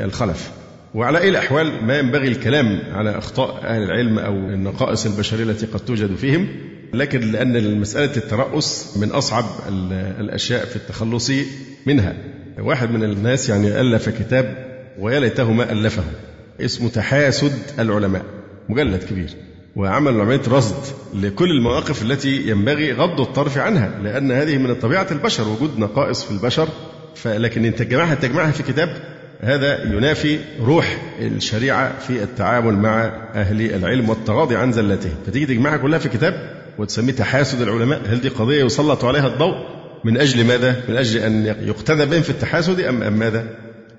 الخلف. وعلى أي الأحوال ما ينبغي الكلام على أخطاء أهل العلم أو النقائص البشرية التي قد توجد فيهم لكن لأن مسألة الترأس من أصعب الأشياء في التخلص منها. واحد من الناس يعني ألف كتاب ويا ليته ما ألفه اسمه تحاسد العلماء مجلد كبير. وعمل عملية رصد لكل المواقف التي ينبغي غض الطرف عنها لأن هذه من طبيعة البشر وجود نقائص في البشر فلكن أن تجمعها تجمعها في كتاب هذا ينافي روح الشريعة في التعامل مع أهل العلم والتغاضي عن زلته فتيجي تجمعها كلها في كتاب وتسميه تحاسد العلماء هل دي قضية يسلط عليها الضوء من أجل ماذا؟ من أجل أن يقتدى بهم في التحاسد أم أم ماذا؟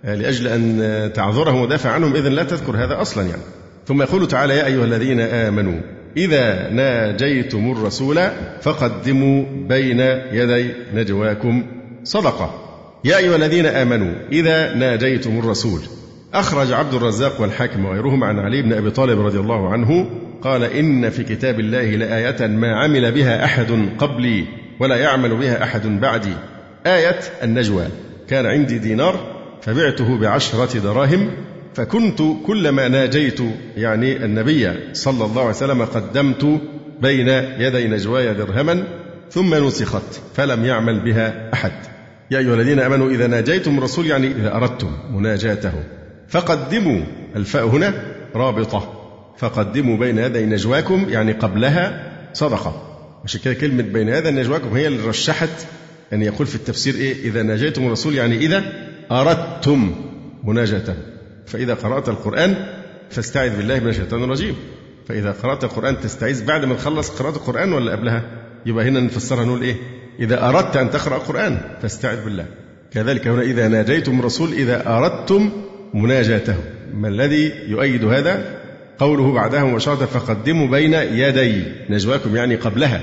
لأجل أن تعذرهم ودافع عنهم إذن لا تذكر هذا أصلا يعني ثم يقول تعالى يا أيها الذين آمنوا إذا ناجيتم الرسول فقدموا بين يدي نجواكم. صدقة. يا أيها الذين آمنوا إذا ناجيتم الرسول. أخرج عبد الرزاق والحاكم وغيرهم عن علي بن أبي طالب رضي الله عنه قال إن في كتاب الله لآية ما عمل بها أحد قبلي ولا يعمل بها أحد بعدي. آية النجوى. كان عندي دينار فبعته بعشرة دراهم فكنت كلما ناجيت يعني النبي صلى الله عليه وسلم قدمت بين يدي نجواي درهما ثم نسخت فلم يعمل بها أحد. يا أيها الذين آمنوا إذا ناجيتم الرسول يعني إذا أردتم مناجاته فقدموا الفاء هنا رابطة. فقدموا بين يدي نجواكم يعني قبلها صدقة. عشان كده كلمة بين يدي نجواكم هي اللي رشحت أن يقول في التفسير إيه؟ إذا ناجيتم الرسول يعني إذا أردتم مناجاته. فإذا قرأت القرآن فاستعذ بالله من الشيطان الرجيم. فإذا قرأت القرآن تستعيذ بعد ما تخلص قراءة القرآن ولا قبلها؟ يبقى هنا نفسرها نقول إيه؟ إذا أردت أن تقرأ القرآن فاستعذ بالله. كذلك هنا إذا ناجيتم الرسول إذا أردتم مناجاته. ما الذي يؤيد هذا؟ قوله بعدها مباشرة فقدموا بين يدي. نجواكم يعني قبلها.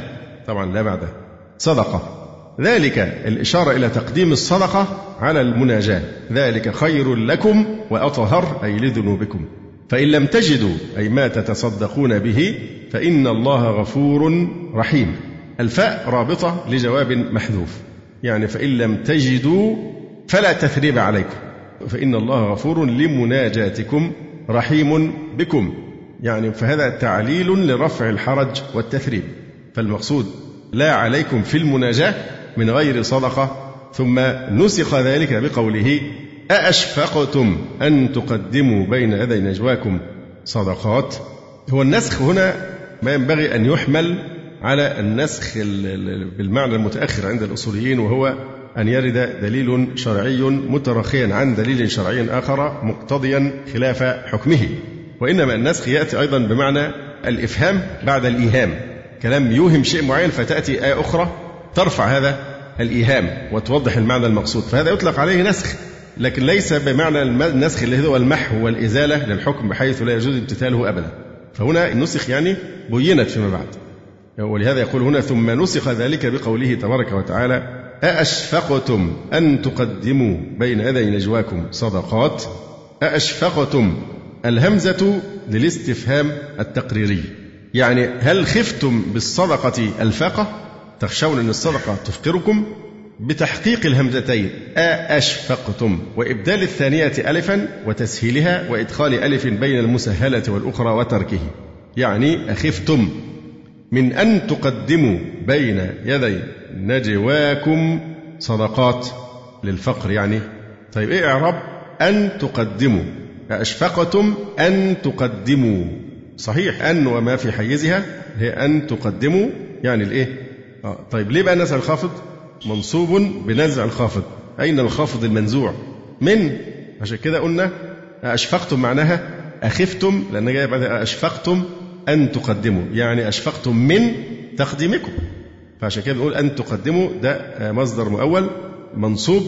طبعا لا بعدها صدقة. ذلك الإشارة إلى تقديم الصدقة على المناجاة. ذلك خير لكم وأطهر أي لذنوبكم. فإن لم تجدوا أي ما تتصدقون به فإن الله غفور رحيم. الفاء رابطة لجواب محذوف. يعني فإن لم تجدوا فلا تثريب عليكم. فإن الله غفور لمناجاتكم رحيم بكم. يعني فهذا تعليل لرفع الحرج والتثريب. فالمقصود لا عليكم في المناجاة من غير صدقة ثم نسخ ذلك بقوله أأشفقتم أن تقدموا بين يدي نجواكم؟ صدقات. هو النسخ هنا ما ينبغي أن يحمل على النسخ بالمعنى المتأخر عند الأصوليين وهو أن يرد دليل شرعي مترخيا عن دليل شرعي آخر مقتضيا خلاف حكمه. وإنما النسخ يأتي أيضا بمعنى الإفهام بعد الإيهام. كلام يوهم شيء معين فتأتي آية أخرى ترفع هذا الإيهام وتوضح المعنى المقصود. فهذا يطلق عليه نسخ لكن ليس بمعنى النسخ اللي هو المحو والإزالة للحكم بحيث لا يجوز امتثاله أبدا. فهنا النسخ يعني بينت فيما بعد. ولهذا يقول هنا ثم نسخ ذلك بقوله تبارك وتعالى أأشفقتم أن تقدموا بين يدي نجواكم صدقات؟ أأشفقتم الهمزة للاستفهام التقريري. يعني هل خفتم بالصدقة الفاقة؟ تخشون أن الصدقة تفقركم بتحقيق الهمزتين. أشفقتم وإبدال الثانية ألفا وتسهيلها وإدخال ألف بين المسهلة والأخرى وتركه. يعني أخفتم من أن تقدموا بين يدي نجواكم صدقات للفقر. يعني طيب إيه إعراب؟ أن تقدموا. أشفقتم أن تقدموا. صحيح أن وما في حيزها هي أن تقدموا يعني الإيه؟ آه طيب ليه بقى نزع الخافض؟ منصوب بنزع الخافض. أين الخافض المنزوع؟ من؟ عشان كده قلنا أشفقتم معناها أخفتم لأن جاي بعد أشفقتم أن تقدموا. يعني أشفقتم من تقديمكم. فعشان كده بنقول أن تقدموا ده مصدر مؤول منصوب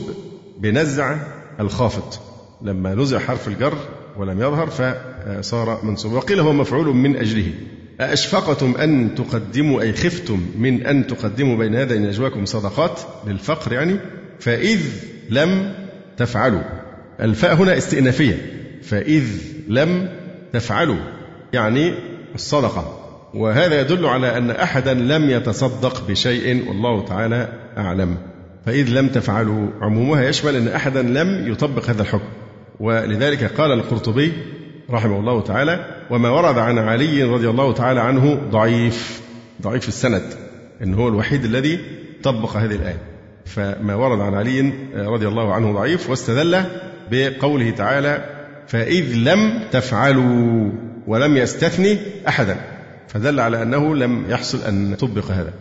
بنزع الخافض. لما نزع حرف الجر ولم يظهر فصار منصوب. وقيل هو مفعول من أجله. أأشفقتم أن تقدموا أي خفتم من أن تقدموا بين يدي نجواكم صدقات للفقر يعني؟ فإذ لم تفعلوا. الفاء هنا استئنافية. فإذ لم تفعلوا يعني الصدقة. وهذا يدل على أن أحدا لم يتصدق بشيء والله تعالى أعلم. فإذ لم تفعلوا عمومها يشمل أن أحدا لم يطبق هذا الحكم. ولذلك قال القرطبي رحمه الله تعالى وما ورد عن علي رضي الله تعالى عنه ضعيف ضعيف السند إن هو الوحيد الذي طبق هذه الآية. فما ورد عن علي رضي الله عنه ضعيف واستدل بقوله تعالى فإذ لم تفعلوا ولم يستثني أحدا فدل على أنه لم يحصل أن طبق هذا.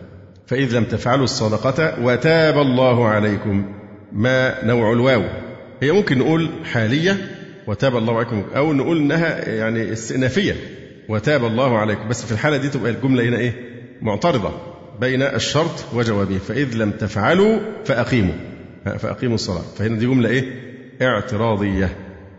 فإذ لم تفعلوا الصدقة وتاب الله عليكم ما نوع الواو. هي ممكن نقول حالية وتاب الله عليكم. أو نقول إنها يعني استئنافية. وتاب الله عليكم. بس في الحالة دي تبقى الجملة هنا إيه؟ معترضة. بين الشرط وجوابه. فإذ لم تفعلوا فأقيموا. فأقيموا الصلاة. فهنا دي جملة إيه؟ اعتراضية.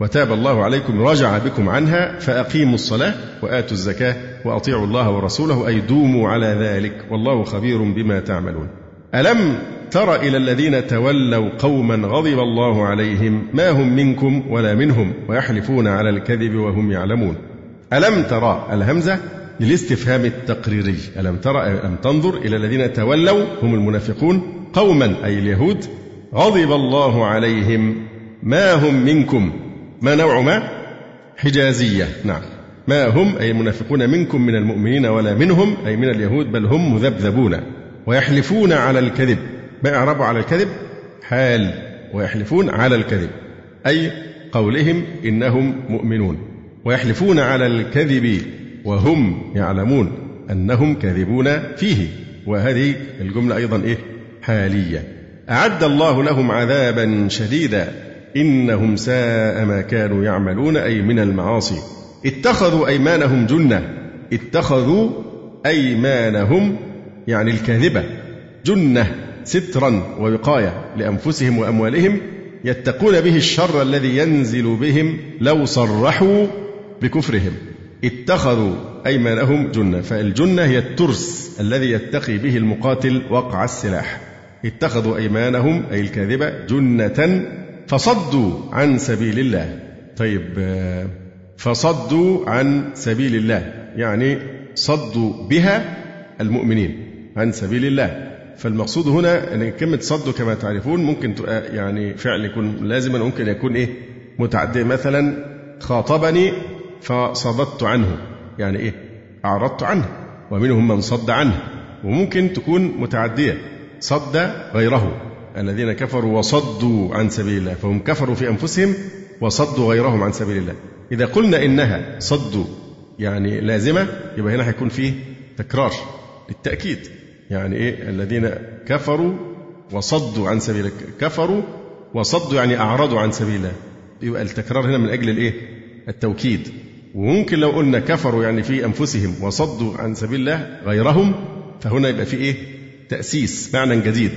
وتاب الله عليكم. رجع بكم عنها فأقيموا الصلاة وآتوا الزكاة وأطيعوا الله ورسوله أي دوموا على ذلك. والله خبير بما تعملون. ألم تر إلى الذين تولوا قوما غضب الله عليهم ما هم منكم ولا منهم ويحلفون على الكذب وهم يعلمون. ألم ترى الهمزة للاستفهام التقريري؟ ألم ترى ألم تنظر إلى الذين تولوا؟ هم المنافقون. قوما أي اليهود غضب الله عليهم. ما هم منكم؟ ما نوع ما؟ حجازية. نعم. ما هم؟ أي المنافقون منكم من المؤمنين ولا منهم؟ أي من اليهود بل هم مذبذبون ويحلفون على الكذب. ما إعرابه على الكذب حال ويحلفون على الكذب أي قولهم إنهم مؤمنون ويحلفون على الكذب وهم يعلمون أنهم كاذبون فيه وهذه الجملة أيضا إيه؟ حالية. أعد الله لهم عذابا شديدا إنهم ساء ما كانوا يعملون أي من المعاصي. اتخذوا أيمانهم جنة اتخذوا أيمانهم يعني الكاذبة جنة. سترا ووقاية لأنفسهم وأموالهم يتقون به الشر الذي ينزل بهم لو صرحوا بكفرهم. اتخذوا أيمانهم جنة فالجنة هي الترس الذي يتقي به المقاتل وقع السلاح. اتخذوا أيمانهم أي الكاذبة جنة فصدوا عن سبيل الله. طيب فصدوا عن سبيل الله يعني صدوا بها المؤمنين عن سبيل الله. فالمقصود هنا إن كلمة صدوا كما تعرفون ممكن يعني فعل يكون لازما ممكن يكون إيه؟ متعدي مثلا خاطبني فصددت عنه. يعني إيه؟ أعرضت عنه. ومنهم من صد عنه. وممكن تكون متعدية. صد غيره. الذين كفروا وصدوا عن سبيل الله. فهم كفروا في أنفسهم وصدوا غيرهم عن سبيل الله. إذا قلنا إنها صدوا يعني لازمة يبقى هنا هيكون فيه تكرار للتأكيد. يعني إيه؟ الذين كفروا وصدوا عن سبيل كفروا وصدوا يعني أعرضوا عن سبيل الله. يبقى التكرار هنا من أجل الإيه؟ التوكيد. وممكن لو قلنا كفروا يعني في أنفسهم وصدوا عن سبيل الله غيرهم فهنا يبقى في إيه؟ تأسيس معنى جديد.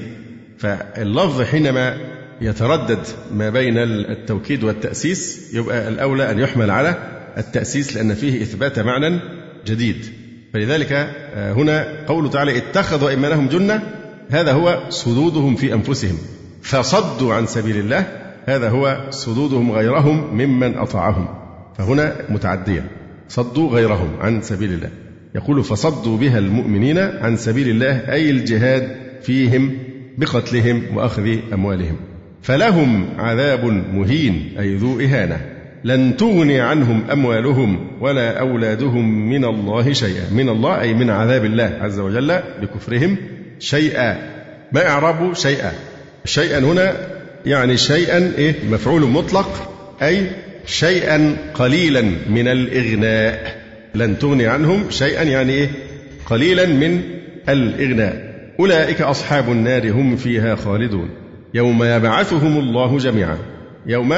فاللفظ حينما يتردد ما بين التوكيد والتأسيس يبقى الأولى أن يحمل على التأسيس لأن فيه إثبات معنى جديد. فلذلك آه، هنا قوله تعالى اتخذوا أيمانهم جنة هذا هو صدودهم في أنفسهم. فصدوا عن سبيل الله هذا هو صدودهم غيرهم ممن أطاعهم. فهنا متعدية. صدوا غيرهم عن سبيل الله. يقول فصدوا بها المؤمنين عن سبيل الله أي الجهاد فيهم بقتلهم وأخذ أموالهم. فلهم عذاب مهين أي ذو إهانة. لن تغني عنهم أموالهم ولا أولادهم من الله شيئا. من الله أي من عذاب الله عز وجل بكفرهم شيئا. ما اعرابه شيئا؟ شيئا هنا يعني شيئا إيه؟ مفعول مطلق أي شيئا قليلا من الإغناء. لن تغني عنهم شيئا يعني إيه؟ قليلا من الإغناء. أولئك أصحاب النار هم فيها خالدون. يوم يبعثهم الله جميعا. يوم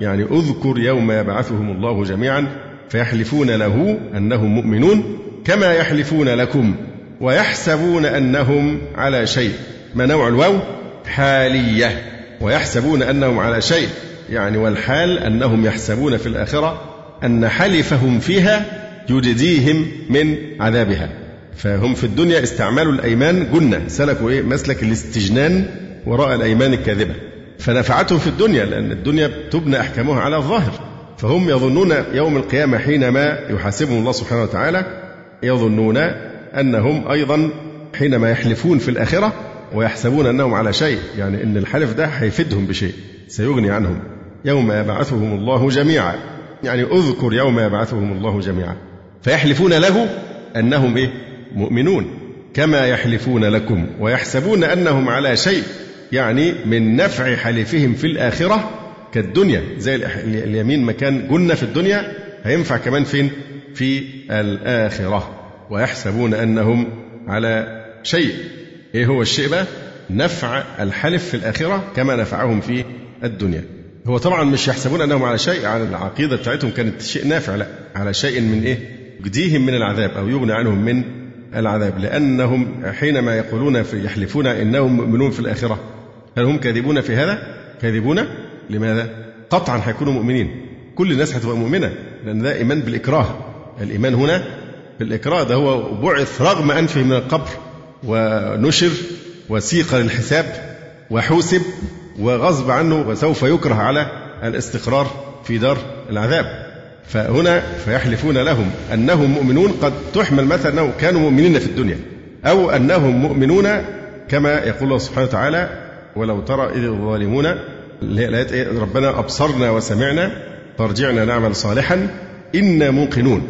يعني اذكر يوم يبعثهم الله جميعا فيحلفون له أنهم مؤمنون كما يحلفون لكم ويحسبون أنهم على شيء. ما نوع الواو؟ حالية. ويحسبون أنهم على شيء. يعني والحال أنهم يحسبون في الآخرة أن حلفهم فيها يجديهم من عذابها. فهم في الدنيا استعملوا الأيمان جنة. سلكوا إيه؟ مسلك الاستجنان وراء الأيمان الكاذبة. فنفعتهم في الدنيا لأن الدنيا تبنى أحكامها على الظاهر. فهم يظنون يوم القيامة حينما يحاسبهم الله سبحانه وتعالى يظنون أنهم أيضا حينما يحلفون في الآخرة ويحسبون أنهم على شيء. يعني أن الحلف ده هيفيدهم بشيء سيغني عنهم. يوم يبعثهم الله جميعا. يعني اذكر يوم يبعثهم الله جميعا. فيحلفون له أنهم إيه؟ مؤمنون. كما يحلفون لكم ويحسبون أنهم على شيء. يعني من نفع حلفهم في الآخرة كالدنيا زي اليمين مكان جنة في الدنيا هينفع كمان فين؟ في الآخرة ويحسبون أنهم على شيء إيه هو الشيء بقى؟ نفع الحلف في الآخرة كما نفعهم في الدنيا. هو طبعا مش يحسبون أنهم على شيء على العقيدة بتاعتهم كانت شيء نافع لا على شيء من إيه؟ يجديهم من العذاب أو يغني عنهم من العذاب لأنهم حينما يقولون في يحلفون إنهم مؤمنون في الآخرة هل هم كاذبون في هذا؟ كاذبون لماذا؟ قطعا هيكونوا مؤمنين كل الناس هتبقى مؤمنة لأن ده إيمان بالإكراه الإيمان هنا بالإكراه ده هو بعث رغم أنفه من القبر ونشر وسيق للحساب وحوسب وغصب عنه وسوف يكره على الاستقرار في دار العذاب فهنا فيحلفون لهم أنهم مؤمنون قد تحمل مثلا انهم كانوا مؤمنين في الدنيا أو أنهم مؤمنون كما يقول الله سبحانه وتعالى ولو ترى إذ الظالمون اللي هي إيه؟ ربنا أبصرنا وسمعنا فارجعنا نعمل صالحا إنا موقنون.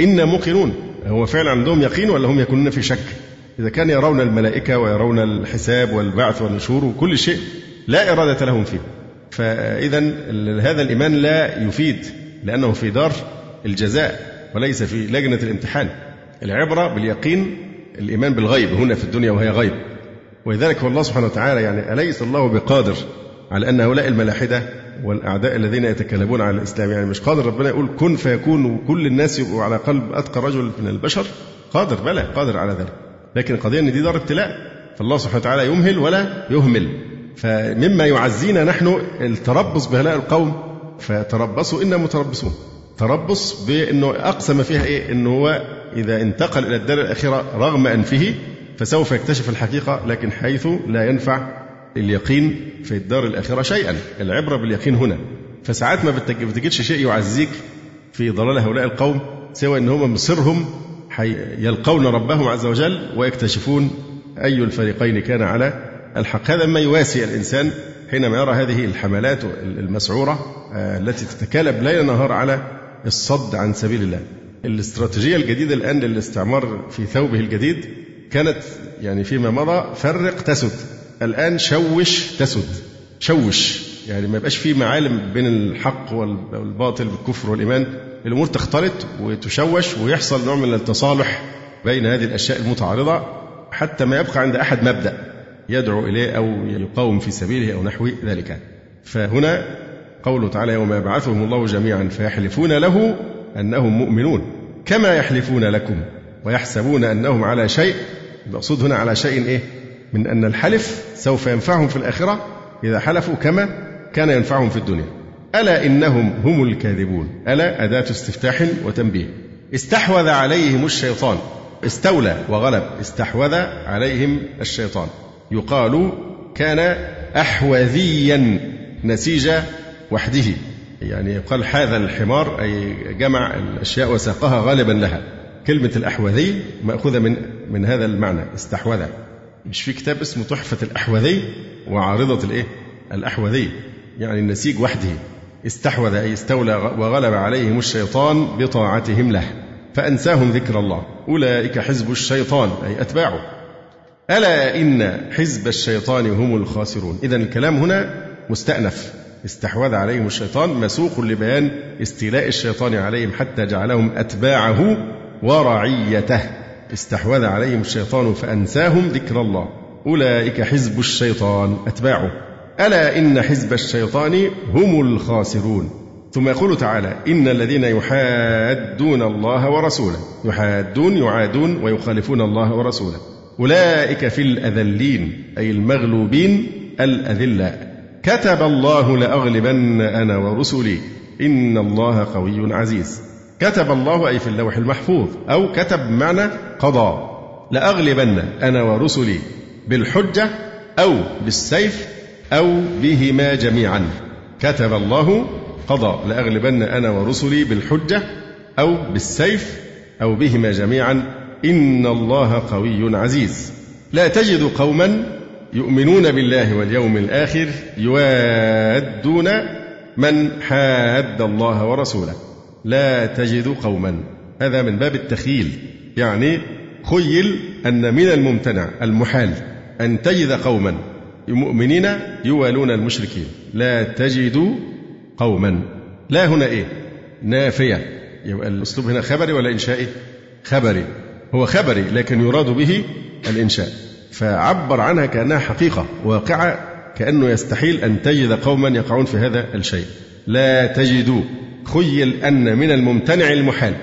إنا موقنون. هو فعلا عندهم يقين ولا هم يكونون في شك؟ إذا كان يرون الملائكة ويرون الحساب والبعث والنشور وكل شيء لا إرادة لهم فيه. فإذا هذا الإيمان لا يفيد لأنه في دار الجزاء وليس في لجنة الامتحان. العبرة باليقين الإيمان بالغيب هنا في الدنيا وهي غيب. ولذلك هو الله سبحانه وتعالى يعني أليس الله بقادر على أن هؤلاء الملاحدة والأعداء الذين يتكلمون على الإسلام؟ يعني مش قادر ربنا يقول كن فيكون وكل الناس يبقوا على قلب أتقى رجل من البشر؟ قادر بلى قادر على ذلك. لكن القضية أن دي دار ابتلاء فالله سبحانه وتعالى يمهل ولا يهمل. فمما يعزينا نحن التربص بهؤلاء القوم فتربصوا إنا متربصون. تربص بأنه أقسم فيها إيه؟ أنه هو إذا انتقل إلى الدار الأخيرة رغم أنفه فسوف يكتشف الحقيقة لكن حيث لا ينفع اليقين في الدار الآخرة شيئا. العبرة باليقين هنا. فساعات ما بتجدش شيء يعزيك في ضلال هؤلاء القوم سوى أن هم مصرهم يلقون ربهم عز وجل ويكتشفون أي الفريقين كان على الحق. هذا ما يواسي الإنسان حينما يرى هذه الحملات المسعورة آه، التي تتكالب ليل نهار على الصد عن سبيل الله. الاستراتيجية الجديدة الآن للاستعمار في ثوبه الجديد كانت يعني فيما مضى فرق تسد. الآن شوش تسد. شوش. يعني ما يبقاش في معالم بين الحق والباطل بالكفر والإيمان. الأمور تختلط وتشوش ويحصل نوع من التصالح بين هذه الأشياء المتعارضة حتى ما يبقى عند أحد مبدأ يدعو إليه أو يقاوم في سبيله أو نحو ذلك. فهنا قوله تعالى يوم يبعثهم الله جميعا فيحلفون له أنهم مؤمنون. كما يحلفون لكم ويحسبون أنهم على شيء المقصود هنا على شيء إيه؟ من أن الحلف سوف ينفعهم في الآخرة إذا حلفوا كما كان ينفعهم في الدنيا. ألا إنهم هم الكاذبون؟ ألا أداة استفتاح وتنبيه؟ استحوذ عليهم الشيطان. استولى وغلب. استحوذ عليهم الشيطان. يقال كان أحوذيا نسيج وحده. يعني يقال هذا الحمار أي جمع الأشياء وساقها غالبا لها. كلمة الأحوذي مأخوذة من من هذا المعنى استحوذ. مش في كتاب اسمه تحفة الأحوذي؟ وعارضة الإيه؟ الأحوذي. يعني النسيج وحده. استحوذ أي استولى وغلب عليهم الشيطان بطاعتهم له. فأنساهم ذكر الله. أولئك حزب الشيطان أي أتباعه. ألا إن حزب الشيطان هم الخاسرون. إذا الكلام هنا مستأنف. استحوذ عليهم الشيطان مسوق لبيان استيلاء الشيطان عليهم حتى جعلهم أتباعه ورعيته. استحوذ عليهم الشيطان فأنساهم ذكر الله. أولئك حزب الشيطان أتباعه. ألا إن حزب الشيطان هم الخاسرون. ثم يقول تعالى إن الذين يحادون الله ورسوله يحادون يعادون ويخالفون الله ورسوله. أولئك في الأذلين أي المغلوبين الأذلاء كتب الله لأغلبن أنا ورسلي. إن الله قوي عزيز. كتب الله أي في اللوح المحفوظ أو كتب معنى قضى لأغلبن أنا ورسلي بالحجة أو بالسيف أو بهما جميعا. كتب الله قضى لأغلبن أنا ورسلي بالحجة أو بالسيف أو بهما جميعا. إن الله قوي عزيز. لا تجد قوما يؤمنون بالله واليوم الآخر يوادون من حاد الله ورسوله. لا تجد قوما. هذا من باب التخيل يعني خيل أن من الممتنع المحال أن تجد قوما. مؤمنين يوالون المشركين. لا تجد قوما. لا هنا إيه؟ نافية. يبقى الأسلوب هنا خبري ولا إنشائي؟ خبري. هو خبري لكن يراد به الإنشاء. فعبر عنها كأنها حقيقة واقعة كأنه يستحيل أن تجد قوما يقعون في هذا الشيء. لا تجد خيل أن من الممتنع المحال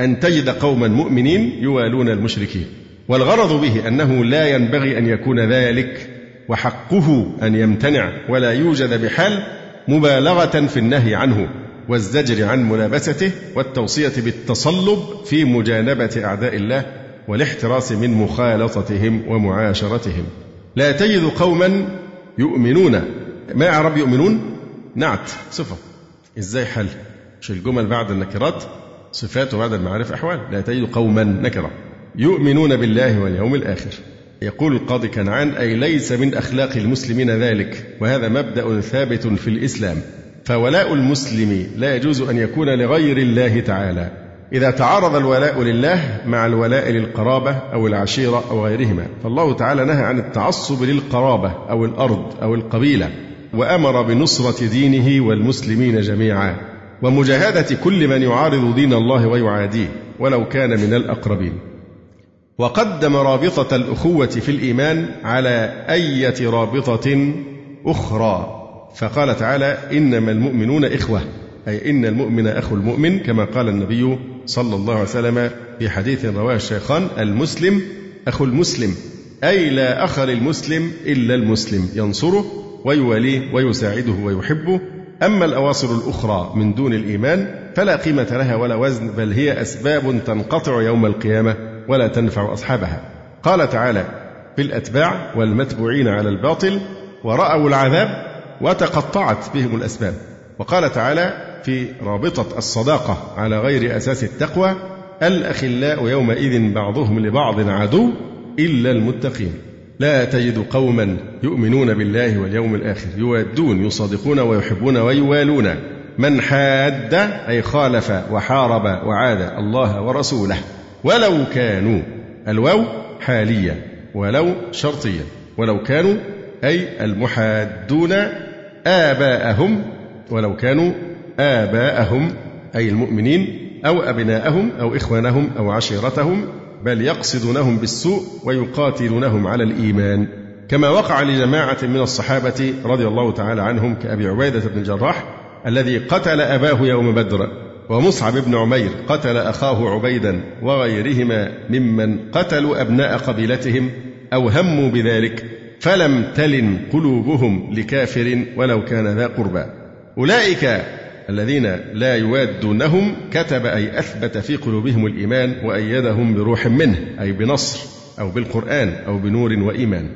أن تجد قوما مؤمنين يوالون المشركين. والغرض به أنه لا ينبغي أن يكون ذلك وحقه أن يمتنع ولا يوجد بحال مبالغة في النهي عنه والزجر عن ملابسته والتوصية بالتصلب في مجانبة أعداء الله والاحتراس من مخالطتهم ومعاشرتهم. لا تجد قوما يؤمنون. ما إعراب يؤمنون؟ نعت صفة إزاي حل؟ مش الجمل بعد النكرات؟ صفات وبعد المعارف أحوال. لا تجد قوما نكرة يؤمنون بالله واليوم الآخر. يقول القاضي كنعان أي ليس من أخلاق المسلمين ذلك؟ وهذا مبدأ ثابت في الإسلام. فولاء المسلم لا يجوز أن يكون لغير الله تعالى. إذا تعارض الولاء لله مع الولاء للقرابة أو العشيرة أو غيرهما فالله تعالى نهى عن التعصب للقرابة أو الأرض أو القبيلة. وأمر بنصرة دينه والمسلمين جميعا ومجاهدة كل من يعارض دين الله ويعاديه ولو كان من الأقربين. وقدم رابطة الأخوة في الإيمان على أية رابطة أخرى فقال تعالى إنما المؤمنون إخوة أي إن المؤمن أخو المؤمن كما قال النبي صلى الله عليه وسلم في حديث رواه الشيخان المسلم أخو المسلم أي لا أخ للمسلم إلا المسلم ينصره ويواليه ويساعده ويحبه. أما الأواصر الأخرى من دون الإيمان فلا قيمة لها ولا وزن بل هي أسباب تنقطع يوم القيامة ولا تنفع أصحابها. قال تعالى في الأتباع والمتبوعين على الباطل ورأوا العذاب وتقطعت بهم الأسباب. وقال تعالى في رابطة الصداقة على غير أساس التقوى الأخلاء يومئذ بعضهم لبعض عدو إلا المتقين. لا تجد قوما يؤمنون بالله واليوم الآخر يوادون يصادقون ويحبون ويوالون. من حاد أي خالف وحارب وعاد الله ورسوله ولو كانوا الواو حالية ولو شرطية ولو كانوا أي المحادون آباءهم ولو كانوا آباءهم أي المؤمنين أو أبناءهم أو إخوانهم أو عشيرتهم بل يقصدونهم بالسوء ويقاتلونهم على الإيمان. كما وقع لجماعة من الصحابة رضي الله تعالى عنهم كأبي عبيدة بن الجراح الذي قتل أباه يوم بدر ومصعب بن عمير قتل أخاه عبيدا وغيرهما ممن قتلوا أبناء قبيلتهم أو هموا بذلك فلم تلن قلوبهم لكافر ولو كان ذا قربى. أولئك الذين لا يوادونهم كتب أي أثبت في قلوبهم الإيمان وأيدهم بروح منه أي بنصر أو بالقرآن أو بنور وإيمان.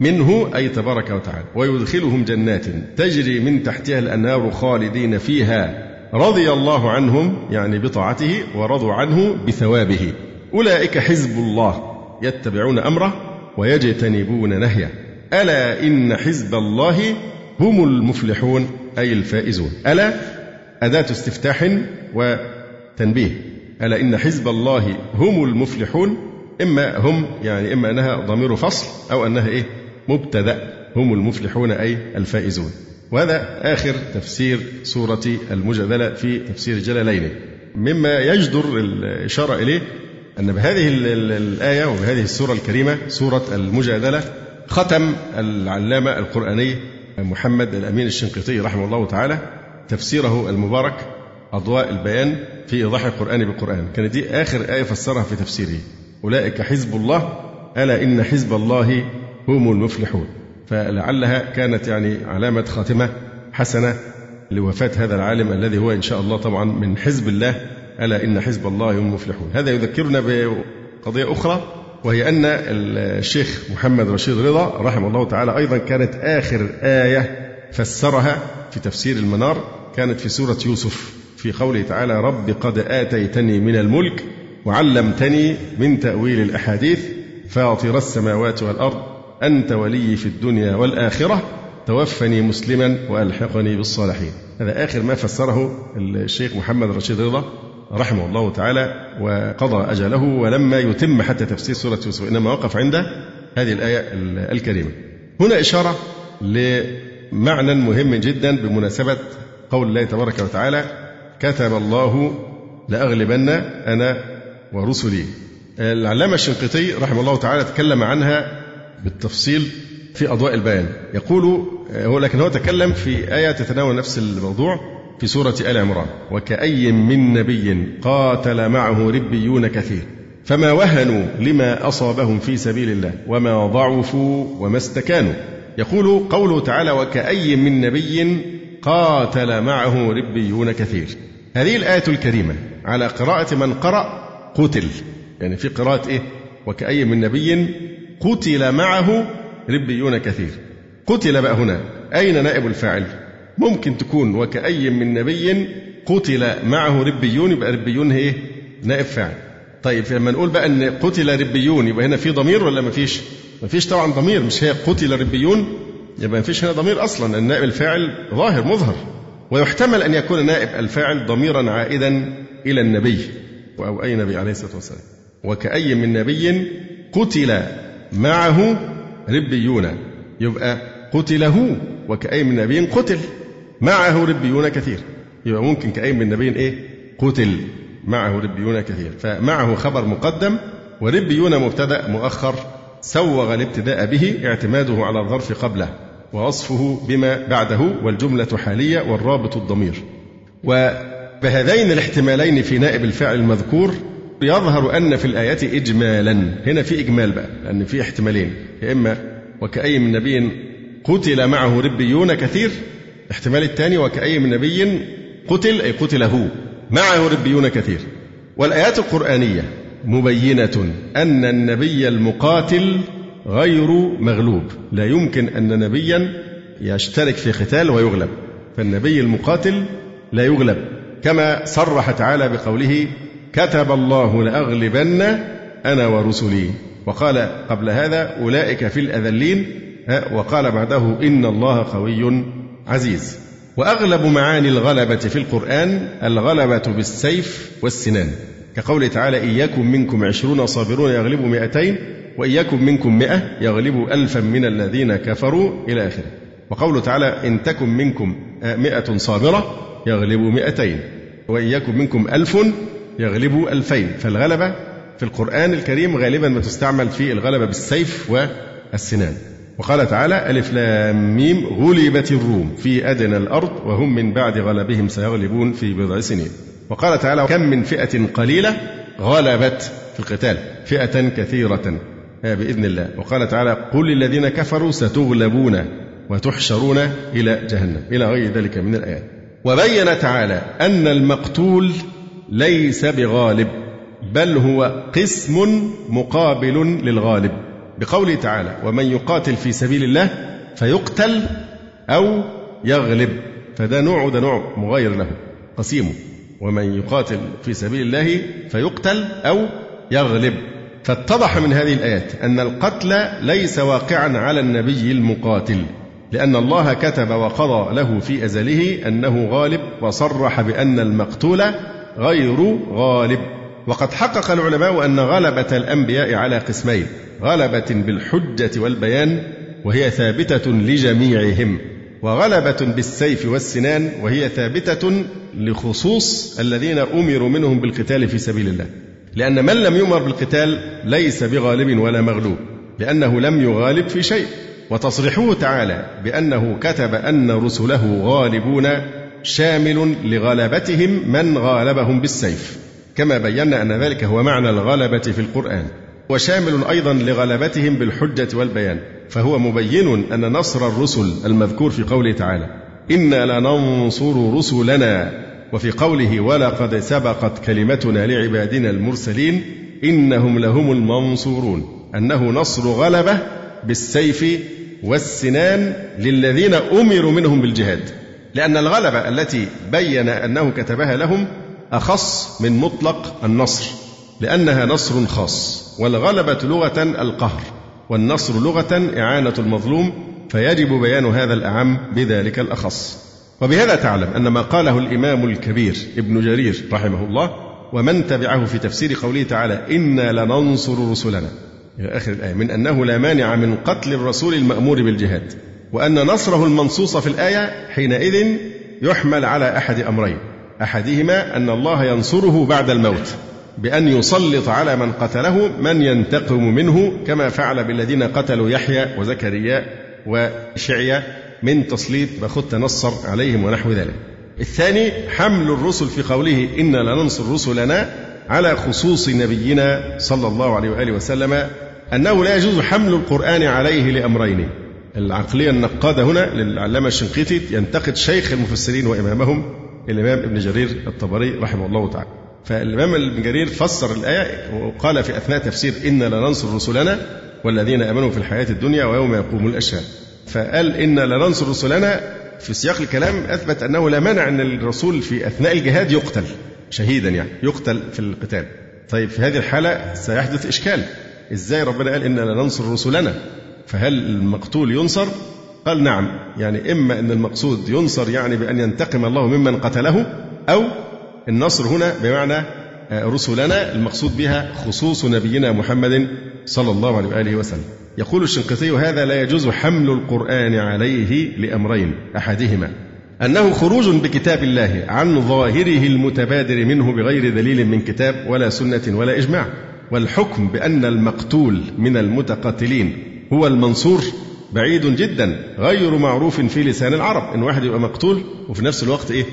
منه أي تبارك وتعالى. ويدخلهم جنات تجري من تحتها الأنهار خالدين فيها. رضي الله عنهم يعني بطاعته ورضوا عنه بثوابه. أولئك حزب الله يتبعون أمره ويجتنبون نهيه. ألا إن حزب الله هم المفلحون أي الفائزون. ألا أداة استفتاح وتنبيه. ألا إن حزب الله هم المفلحون؟ إما هم يعني إما أنها ضمير فصل أو أنها إيه؟ مبتدأ. هم المفلحون أي الفائزون. وهذا آخر تفسير سورة المجادلة في تفسير الجلالين مما يجدر الإشارة إليه أن بهذه الآية وبهذه السورة الكريمة سورة المجادلة ختم العلامة القرآني محمد الأمين الشنقيطي رحمه الله تعالى تفسيره المبارك أضواء البيان في إيضاح القرآن بالقرآن. كانت دي آخر آية فسرها في تفسيره أولئك حزب الله ألا إن حزب الله هم المفلحون. فلعلها كانت يعني علامة خاتمة حسنة لوفاة هذا العالم الذي هو إن شاء الله طبعا من حزب الله ألا إن حزب الله هم المفلحون. هذا يذكرنا بقضية أخرى وهي أن الشيخ محمد رشيد رضا رحمه الله تعالى أيضا كانت آخر آية فسرها في تفسير المنار. كانت في سورة يوسف في قوله تعالى رب قد آتيتني من الملك وعلمتني من تأويل الأحاديث فاطر السماوات والأرض أنت ولي في الدنيا والآخرة توفني مسلما وألحقني بالصالحين. هذا آخر ما فسره الشيخ محمد رشيد رضا رحمه الله تعالى وقضى أجله ولما يتم حتى تفسير سورة يوسف إنما وقف عند هذه الآية الكريمة. هنا إشارة لمعنى مهم جدا بمناسبة قول الله تبارك وتعالى كتب الله لأغلبن أنا ورسلي. العلامة الشنقيطي رحمه الله تعالى تكلم عنها بالتفصيل في أضواء البيان. يقول هو لكن هو تكلم في آية تتناول نفس الموضوع في سورة آل عمران. وكأي من نبي قاتل معه ربيون كثير. فما وهنوا لما أصابهم في سبيل الله وما ضعفوا وما استكانوا. يقول قوله تعالى وكأي من نبي قاتل معه ربيون كثير. هذه الآية الكريمة على قراءة من قرأ قتل. يعني في قراءة إيه؟ وكأي من نبي قتل معه ربيون كثير. قتل بقى هنا. أين نائب الفاعل؟ ممكن تكون وكأي من نبي قتل معه ربيون يبقى ربيون هي نائب فاعل. طيب لما نقول بقى إن قتل ربيون يبقى هنا في ضمير ولا ما فيش؟ ما فيش طبعا ضمير مش هي قتل ربيون يبقى ما فيش هنا ضمير أصلا النائب الفاعل ظاهر مظهر. ويحتمل أن يكون نائب الفاعل ضميرا عائدا إلى النبي. أو أي نبي عليه الصلاة والسلام. وكأي من نبي قتل معه ربيون. يبقى قتله وكأي من نبي قتل معه ربيون كثير. يبقى ممكن كأي من نبي إيه؟ قتل معه ربيون كثير. فمعه خبر مقدم وربيون مبتدأ مؤخر سوغ الابتداء به اعتماده على الظرف قبله. ووصفه بما بعده والجملة حالية والرابط الضمير. وبهذين الاحتمالين في نائب الفاعل المذكور يظهر أن في الآيات إجمالا. هنا في إجمال بقى لأن في احتمالين. يا إما وكأي من نبي قتل معه ربيون كثير الاحتمال الثاني وكأي من نبي قتل أي قتله معه ربيون كثير. والآيات القرآنية مبينة أن النبي المقاتل غير مغلوب. لا يمكن أن نبيا يشترك في قتال ويغلب. فالنبي المقاتل لا يغلب. كما صرح تعالى بقوله كتب الله لأغلبن أنا ورسلي وقال قبل هذا أولئك في الأذلين وقال بعده إن الله قوي عزيز وأغلب معاني الغلبة في القرآن الغلبة بالسيف والسنان. كقوله تعالى يكن منكم عشرون صابرون يغلبوا مئتين وإن يكن منكم مئة يغلبوا ألفا من الذين كفروا إلى آخره. وقوله تعالى إن تكن منكم مئة صابرة يغلبوا مئتين. وإن يكن منكم ألف يغلبوا ألفين. فالغلبة في القرآن الكريم غالبا ما تستعمل في الغلبة بالسيف والسنان. وقال تعالى ألف لام ميم غلبت الروم في أدنى الأرض وهم من بعد غلبهم سيغلبون في بضع سنين. وقال تعالى كم من فئة قليلة غلبت في القتال. فئة كثيرة. بإذن الله. وقال تعالى قل للذين كفروا ستغلبون وتحشرون إلى جهنم. إلى غير ذلك من الآيات. وبين تعالى أن المقتول ليس بغالب بل هو قسم مقابل للغالب. بقوله تعالى ومن يقاتل في سبيل الله فيقتل أو يغلب. فده نوع وده نوع مغاير له قسيمه ومن يقاتل في سبيل الله فيقتل أو يغلب. فاتضح من هذه الآيات أن القتل ليس واقعا على النبي المقاتل لأن الله كتب وقضى له في أزله أنه غالب وصرح بأن المقتول غير غالب. وقد حقق العلماء أن غلبة الأنبياء على قسمين غلبة بالحجة والبيان وهي ثابتة لجميعهم وغلبة بالسيف والسنان وهي ثابتة لخصوص الذين أمروا منهم بالقتال في سبيل الله. لأن من لم يؤمر بالقتال ليس بغالب ولا مغلوب لأنه لم يغالب في شيء. وتصريحه تعالى بأنه كتب أن رسله غالبون شامل لغلبتهم من غالبهم بالسيف. كما بينا أن ذلك هو معنى الغلبة في القرآن. وشامل أيضا لغلبتهم بالحجة والبيان. فهو مبين أن نصر الرسل المذكور في قوله تعالى إنا لننصر رسلنا وفي قوله ولقد سبقت كلمتنا لعبادنا المرسلين إنهم لهم المنصورون أنه نصر غلبة بالسيف والسنان للذين أمروا منهم بالجهاد. لأن الغلبة التي بين أنه كتبها لهم أخص من مطلق النصر لأنها نصر خاص. والغلبة لغة القهر والنصر لغة إعانة المظلوم فيجب بيان هذا الأعم بذلك الأخص. وبهذا تعلم أن ما قاله الإمام الكبير ابن جرير رحمه الله ومن تبعه في تفسير قوله تعالى إنا لننصر رسلنا. إلى آخر الآية. من أنه لا مانع من قتل الرسول المأمور بالجهاد. وأن نصره المنصوص في الآية حينئذ يحمل على أحد أمرين. أحدهما أن الله ينصره بعد الموت. بأن يسلط على من قتله من ينتقم منه كما فعل بالذين قتلوا يحيى وزكريا وشعيا من تسليط بخت تنصر عليهم ونحو ذلك. الثاني حمل الرسل في قوله إنا لننصر رسلنا على خصوص نبينا صلى الله عليه وآله وسلم أنه لا يجوز حمل القرآن عليه لأمرين. العقلية النقادة هنا للعلامة الشنقيطي ينتقد شيخ المفسرين وإمامهم الإمام ابن جرير الطبري رحمه الله تعالى. فالإمام ابن جرير فسر الآية وقال في أثناء تفسير إنا لننصر رسلنا والذين آمنوا في الحياة الدنيا ويوم يقوم الأشهاد. فقال إن لننصر رسلنا في سياق الكلام أثبت أنه لا مانع أن الرسول في أثناء الجهاد يقتل شهيدا يعني يقتل في القتال. طيب في هذه الحالة سيحدث إشكال. إزاي ربنا قال إنا لننصر رسلنا فهل المقتول ينصر؟ قال نعم. يعني إما أن المقصود ينصر يعني بأن ينتقم الله ممن قتله أو النصر هنا بمعنى رسلنا المقصود بها خصوص نبينا محمد صلى الله عليه وآله وسلم. يقول الشنقيطي هذا لا يجوز حمل القرآن عليه لأمرين أحدهما. أنه خروج بكتاب الله عن ظاهره المتبادر منه بغير دليل من كتاب ولا سنة ولا إجماع. والحكم بأن المقتول من المتقاتلين هو المنصور بعيد جدا غير معروف في لسان العرب. إن واحد يبقى مقتول وفي نفس الوقت إيه؟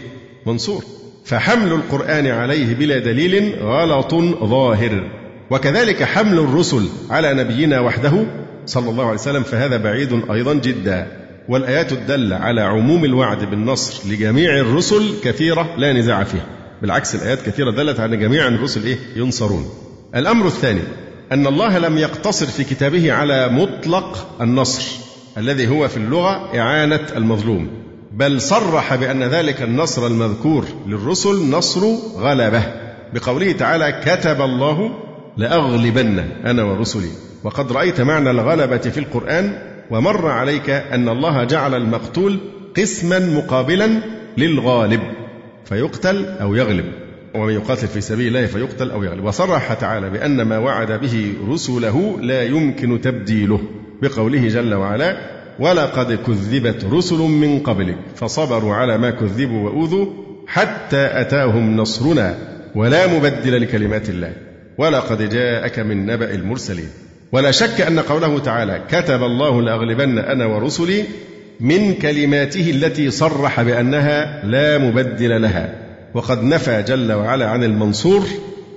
منصور. فحمل القرآن عليه بلا دليل غلط ظاهر. وكذلك حمل الرسل على نبينا وحده صلى الله عليه وسلم فهذا بعيد أيضا جدا. والآيات الدالة على عموم الوعد بالنصر لجميع الرسل كثيرة لا نزاع فيها. بالعكس الآيات كثيرة دلت على جميع الرسل إيه؟ ينصرون. الأمر الثاني أن الله لم يقتصر في كتابه على مطلق النصر الذي هو في اللغة إعانة المظلوم. بل صرح بأن ذلك النصر المذكور للرسل نصر غلبة بقوله تعالى كتب الله لأغلبن أنا ورسلي وقد رأيت معنى الغلبة في القرآن ومر عليك أن الله جعل المقتول قسما مقابلا للغالب فيقتل أو يغلب. ومن يقاتل في سبيل الله فيقتل أو يغلب. وصرح تعالى بأن ما وعد به رسله لا يمكن تبديله بقوله جل وعلا ولقد كذبت رسل من قبلك فصبروا على ما كذبوا وأوذوا حتى أتاهم نصرنا ولا مبدل لكلمات الله. ولقد جاءك من نبأ المرسلين. ولا شك أن قوله تعالى كتب الله لأغلبن أنا ورسلي من كلماته التي صرح بأنها لا مبدل لها. وقد نفى جل وعلا عن المنصور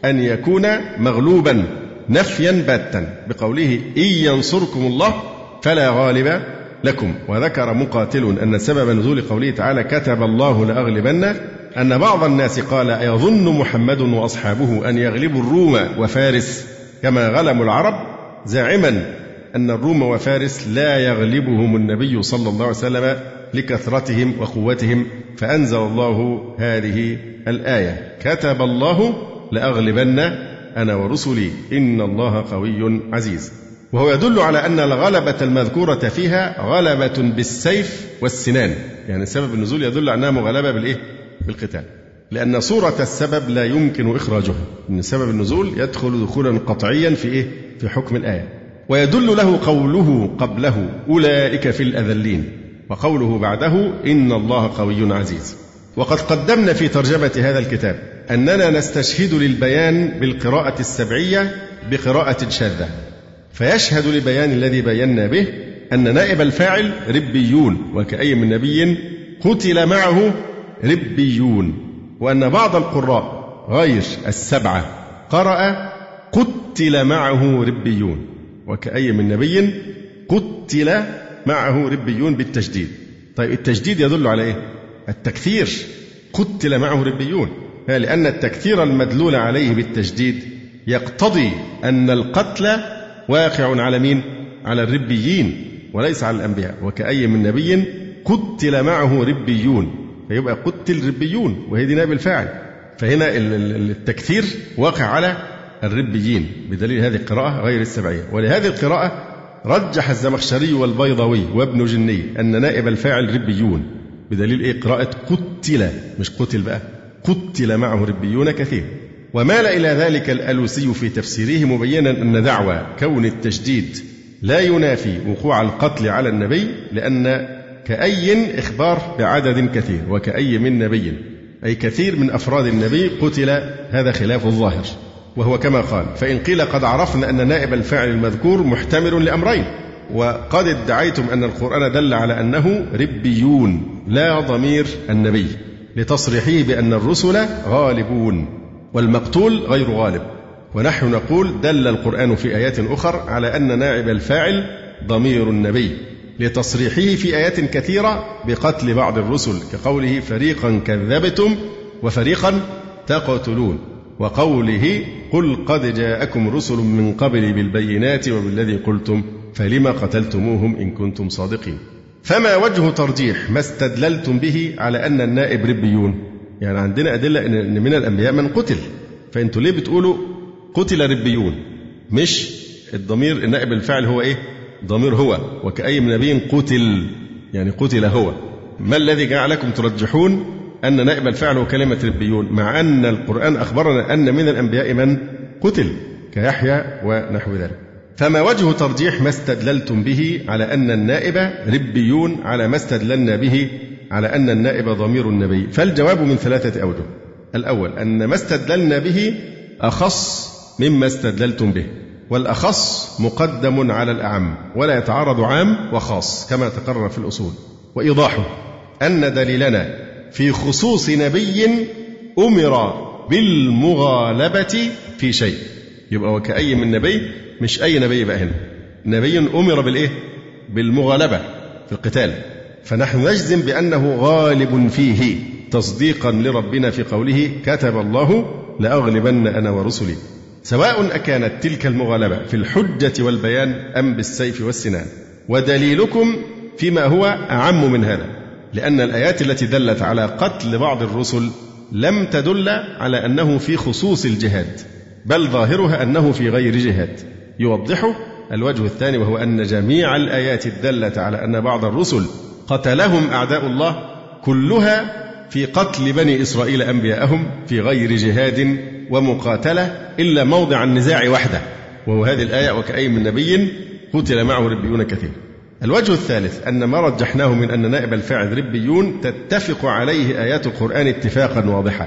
أن يكون مغلوبا نفيا باتا بقوله إن ينصركم الله فلا غالب لكم. وذكر مقاتل أن سبب نزول قوله تعالى كتب الله لأغلبن أن بعض الناس قال يظن محمد وأصحابه أن يغلبوا الروم وفارس. كما غلبوا العرب زاعما أن الروم وفارس لا يغلبهم النبي صلى الله عليه وسلم لكثرتهم وقوتهم. فأنزل الله هذه الآية. كتب الله لأغلبن أنا ورسلي. إن الله قوي عزيز. وهو يدل على أن الغلبة المذكورة فيها غلبة بالسيف والسنان. يعني سبب النزول يدل على أنها مغلبة بالإيه؟ بالقتال. لأن صورة السبب لا يمكن إخراجها. إن سبب النزول يدخل دخولا قطعيا في إيه؟ في حكم الآية. ويدل له قوله قبله أولئك في الأذلين. وقوله بعده إن الله قوي عزيز. وقد قدمنا في ترجمة هذا الكتاب أننا نستشهد للبيان بالقراءة السبعية بقراءة شاذة. فيشهد لبيان الذي بينا به أن نائب الفاعل ربيون وكأي من نبي قتل معه ربيون وأن بعض القراء غير السبعة قرأ قتل معه ربيون وكأي من نبي قتل معه ربيون بالتجديد طيب التجديد يدل على إيه؟ التكثير. قتل معه ربيون. لأن التكثير المدلول عليه بالتجديد يقتضي أن القتل واقع على مين؟ على الربيين وليس على الأنبياء. وكأي من نبي قتل معه ربيون فيبقى قتل ربيون وهي دي نائب الفاعل. فهنا التكثير واقع على الربيين بدليل هذه القراءة غير السبعية. ولهذه القراءة رجح الزمخشري والبيضوي وابن جني أن نائب الفاعل ربيون بدليل إيه؟ قراءة قتل مش قتل بقى قتل معه ربيون كثير. ومال إلى ذلك الألوسي في تفسيره مبينا أن دعوى كون التشديد لا ينافي وقوع القتل على النبي لأن كأي إخبار بعدد كثير وكأي من نبي أي كثير من أفراد النبي قتل هذا خلاف الظاهر. وهو كما قال فإن قيل قد عرفنا أن نائب الفاعل المذكور محتمل لأمرين وقد ادعيتم أن القرآن دل على أنه ربيون لا ضمير النبي لتصريحه بأن الرسل غالبون. والمقتول غير غالب. ونحن نقول دل القرآن في آيات أخر على أن نائب الفاعل ضمير النبي لتصريحه في آيات كثيرة بقتل بعض الرسل كقوله فريقا كذبتم وفريقا تقتلون وقوله قل قد جاءكم رسل من قبل بالبينات وبالذي قلتم فلم قتلتموهم إن كنتم صادقين؟ فما وجه ترجيح ما استدللتم به على أن النائب ربيون؟ يعني عندنا أدلة إن من الأنبياء من قتل. فأنتوا ليه بتقولوا قتل ربيون مش الضمير النائب الفاعل هو إيه؟ ضمير هو. وكأي من نبي قتل يعني قتل هو. ما الذي جعلكم ترجحون أن نائب الفاعل هو كلمة ربيون؟ مع أن القرآن أخبرنا أن من الأنبياء من قتل كيحيى ونحو ذلك. فما وجه ترجيح ما استدللتم به على أن النائب ربيون على ما استدللنا به على أن النائب ضمير النبي. فالجواب من ثلاثة أوجه. الأول أن ما استدللنا به أخص مما استدللتم به. والأخص مقدم على الأعم ولا يتعارض عام وخاص كما تقرر في الأصول. وإيضاحه أن دليلنا في خصوص نبي أمر بالمغالبة في شيء. يبقى وكأي من نبي مش أي نبي بقى هنا. نبي أمر بالإيه؟ بالمغالبة في القتال. فنحن نجزم بأنه غالب فيه. تصديقا لربنا في قوله كتب الله لأغلبن أنا ورسلي. سواء أكانت تلك المغالبة في الحجة والبيان أم بالسيف والسنان. ودليلكم فيما هو أعم من هذا لأن الآيات التي دلت على قتل بعض الرسل لم تدل على أنه في خصوص الجهاد بل ظاهرها أنه في غير جهاد. يوضحه الوجه الثاني وهو أن جميع الآيات الدالة على أن بعض الرسل قتلهم أعداء الله كلها في قتل بني إسرائيل أنبياءهم في غير جهاد ومقاتلة إلا موضع النزاع وحده. وهو هذه الآية وكأي من نبي قتل معه ربيون كثير. الوجه الثالث أن ما رجحناه من أن نائب الفاعل ربيون تتفق عليه آيات القرآن اتفاقا واضحا.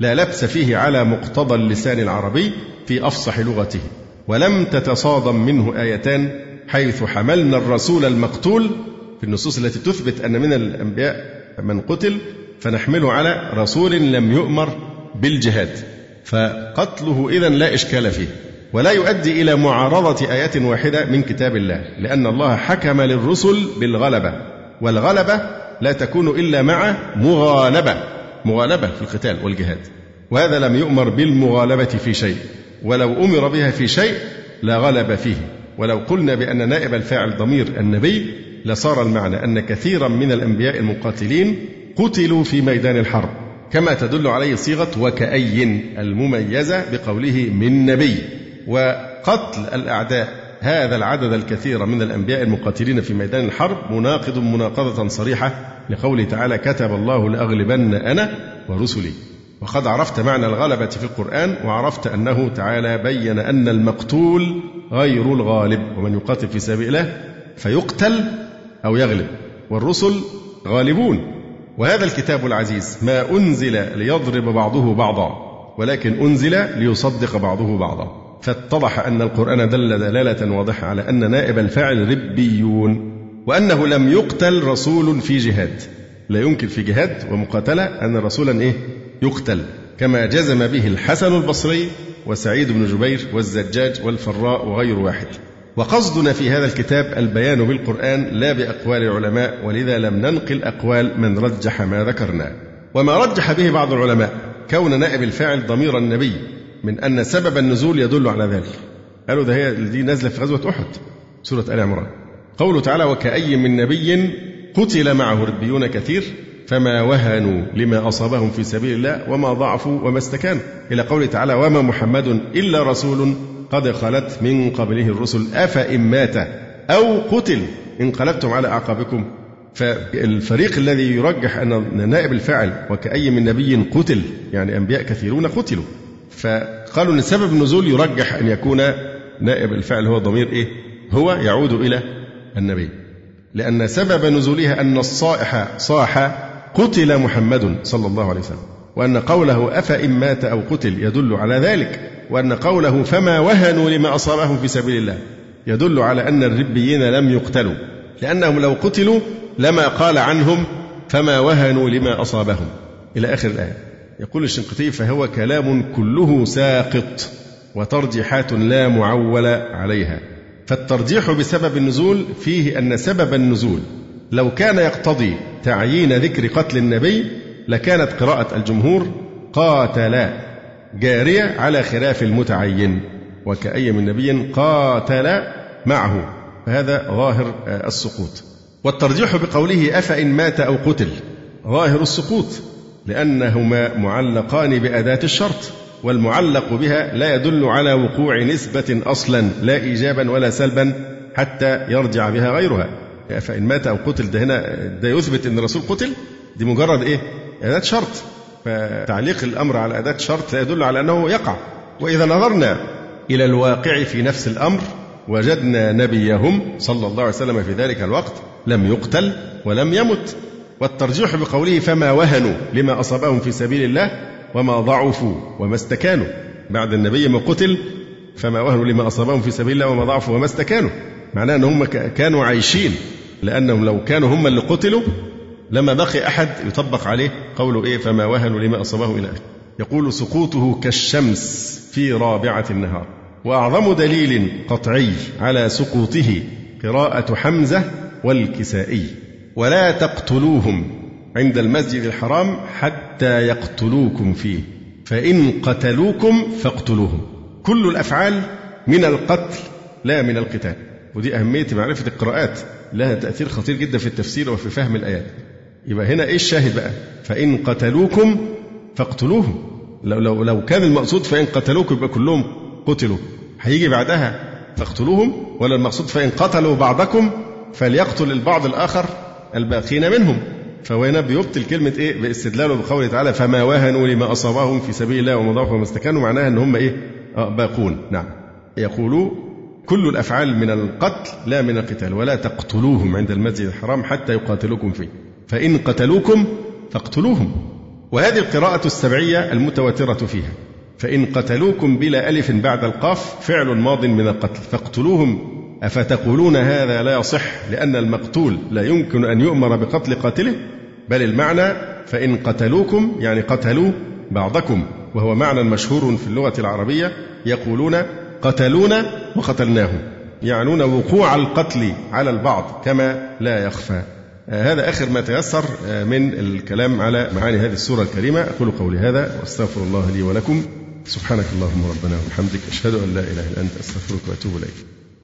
لا لبس فيه على مقتضى اللسان العربي في أفصح لغته. ولم تتصادم منه آيتان حيث حملنا الرسول المقتول في النصوص التي تثبت أن من الأنبياء من قتل فنحمله على رسول لم يؤمر بالجهاد. فقتله إذا لا إشكال فيه ولا يؤدي إلى معارضة آيات واحدة من كتاب الله لأن الله حكم للرسل بالغلبة والغلبة لا تكون إلا مع مغالبة مغالبة في القتال والجهاد. وهذا لم يؤمر بالمغالبة في شيء ولو أمر بها في شيء لا غلب فيه. ولو قلنا بأن نائب الفاعل ضمير النبي لصار المعنى أن كثيرا من الأنبياء المقاتلين قتلوا في ميدان الحرب كما تدل عليه صيغة وكأي المميزة بقوله من نبي. وقتل الأعداء هذا العدد الكثير من الأنبياء المقاتلين في ميدان الحرب مناقض مناقضة صريحة لقوله تعالى كتب الله لأغلبن أنا ورسلي وقد عرفت معنى الغلبة في القرآن وعرفت أنه تعالى بين أن المقتول غير الغالب ومن يقاتل في سبيل الله فيقتل أو يغلب. والرسل غالبون. وهذا الكتاب العزيز ما أنزل ليضرب بعضه بعضا ولكن أنزل ليصدق بعضه بعضا. فاتضح أن القرآن دل دلالة واضحة على أن نائب الفاعل ربيون وأنه لم يقتل رسول في جهاد. لا يمكن في جهاد ومقاتلة أن رسولا إيه؟ يقتل. كما جزم به الحسن البصري وسعيد بن جبير والزجاج والفراء وغير واحد. وقصدنا في هذا الكتاب البيان بالقرآن لا بأقوال العلماء ولذا لم ننقل أقوال من رجح ما ذكرنا. وما رجح به بعض العلماء كون نائب الفاعل ضمير النبي من أن سبب النزول يدل على ذلك. قالوا ده هي دي نازلة في غزوة أحد سورة آل عمران. قوله تعالى وكأي من نبي قتل معه ربيون كثير فما وهنوا لما أصابهم في سبيل الله وما ضعفوا وما استكانوا. إلى قوله تعالى وما محمد إلا رسول قد خلت من قبله الرسل أفإن مات أو قتل انقلبتم على أعقابكم. فالفريق الذي يرجح أن نائب الفاعل وكأي من نبي قتل يعني أنبياء كثيرون قتلوا. فقالوا أن سبب النزول يرجح أن يكون نائب الفاعل هو ضمير إيه؟ هو يعود إلى النبي. لأن سبب نزولها أن الصائح صاح قتل محمد صلى الله عليه وسلم وأن قوله أفإن مات أو قتل يدل على ذلك. وأن قوله فما وهنوا لما أصابهم في سبيل الله يدل على أن الربيين لم يقتلوا لأنهم لو قتلوا لما قال عنهم فما وهنوا لما أصابهم. إلى آخر الآية. يقول الشنقيطي فهو كلام كله ساقط وترجيحات لا معول عليها. فالترجيح بسبب النزول فيه أن سبب النزول لو كان يقتضي تعيين ذكر قتل النبي لكانت قراءة الجمهور قاتل جارية على خلاف المتعين وكأي من نبي قاتل معه. فهذا ظاهر السقوط. والترجيح بقوله أفإن مات أو قتل ظاهر السقوط لأنهما معلقان بأداة الشرط والمعلق بها لا يدل على وقوع نسبة أصلا لا إيجابا ولا سلبا حتى يرجع بها غيرها. فإن مات أو قتل ده هنا ده يثبت أن الرسول قتل؟ دي مجرد إيه؟ أداة شرط. فتعليق الأمر على أداة شرط لا يدل على أنه يقع. وإذا نظرنا إلى الواقع في نفس الأمر وجدنا نبيهم صلى الله عليه وسلم في ذلك الوقت لم يقتل ولم يمت. والترجيح بقوله فما وهنوا لما أصابهم في سبيل الله وما ضعفوا وما استكانوا. بعد النبي ما قتل فما وهنوا لما أصابهم في سبيل الله وما ضعفوا وما استكانوا. معناه أن هم كانوا عايشين. لأنهم لو كانوا هم اللي قتلوا لما بقي أحد يطبق عليه قوله إيه فما وهنوا لما أصابهم إلى آخره يقول سقوطه كالشمس في رابعة النهار. وأعظم دليل قطعي على سقوطه قراءة حمزة والكسائي. ولا تقتلوهم عند المسجد الحرام حتى يقتلوكم فيه. فإن قتلوكم فاقتلوهم. كل الأفعال من القتل لا من القتال. ودي أهمية معرفة القراءات. لها تأثير خطير جدا في التفسير وفي فهم الآيات. يبقى هنا إيه الشاهد بقى؟ فإن قتلوكم فاقتلوهم. لو, لو, لو كان المقصود فإن قتلوكم يبقى كلهم قتلوا. هيجي بعدها فاقتلوهم ولا المقصود فإن قتلوا بعضكم فليقتل البعض الآخر الباقين منهم. فهو هنا بيبطل كلمة إيه؟ باستدلاله بقوله تعالى فما وهنوا لما أصابهم في سبيل الله وما ضعفوا وما استكانوا معناها أن هم إيه؟ آه باقون نعم. يقول كل الأفعال من القتل لا من القتال ولا تقتلوهم عند المسجد الحرام حتى يقاتلوكم فيه. فإن قتلوكم فاقتلوهم. وهذه القراءة السبعية المتواترة فيها. فإن قتلوكم بلا ألف بعد القاف فعل ماض من القتل. فاقتلوهم. أفتقولون هذا لا يصح لأن المقتول لا يمكن أن يؤمر بقتل قاتله؟ بل المعنى فإن قتلوكم يعني قتلوا بعضكم. وهو معنى مشهور في اللغة العربية يقولون قتلونا وقتلناهم. يعنون وقوع القتل على البعض كما لا يخفى. هذا آخر ما تيسر من الكلام على معاني هذه السورة الكريمة. أقول قولي هذا وأستغفر الله لي ولكم. سبحانك اللهم ربنا وبحمدك أشهد أن لا إله إلا أنت أستغفرك وأتوب إليك.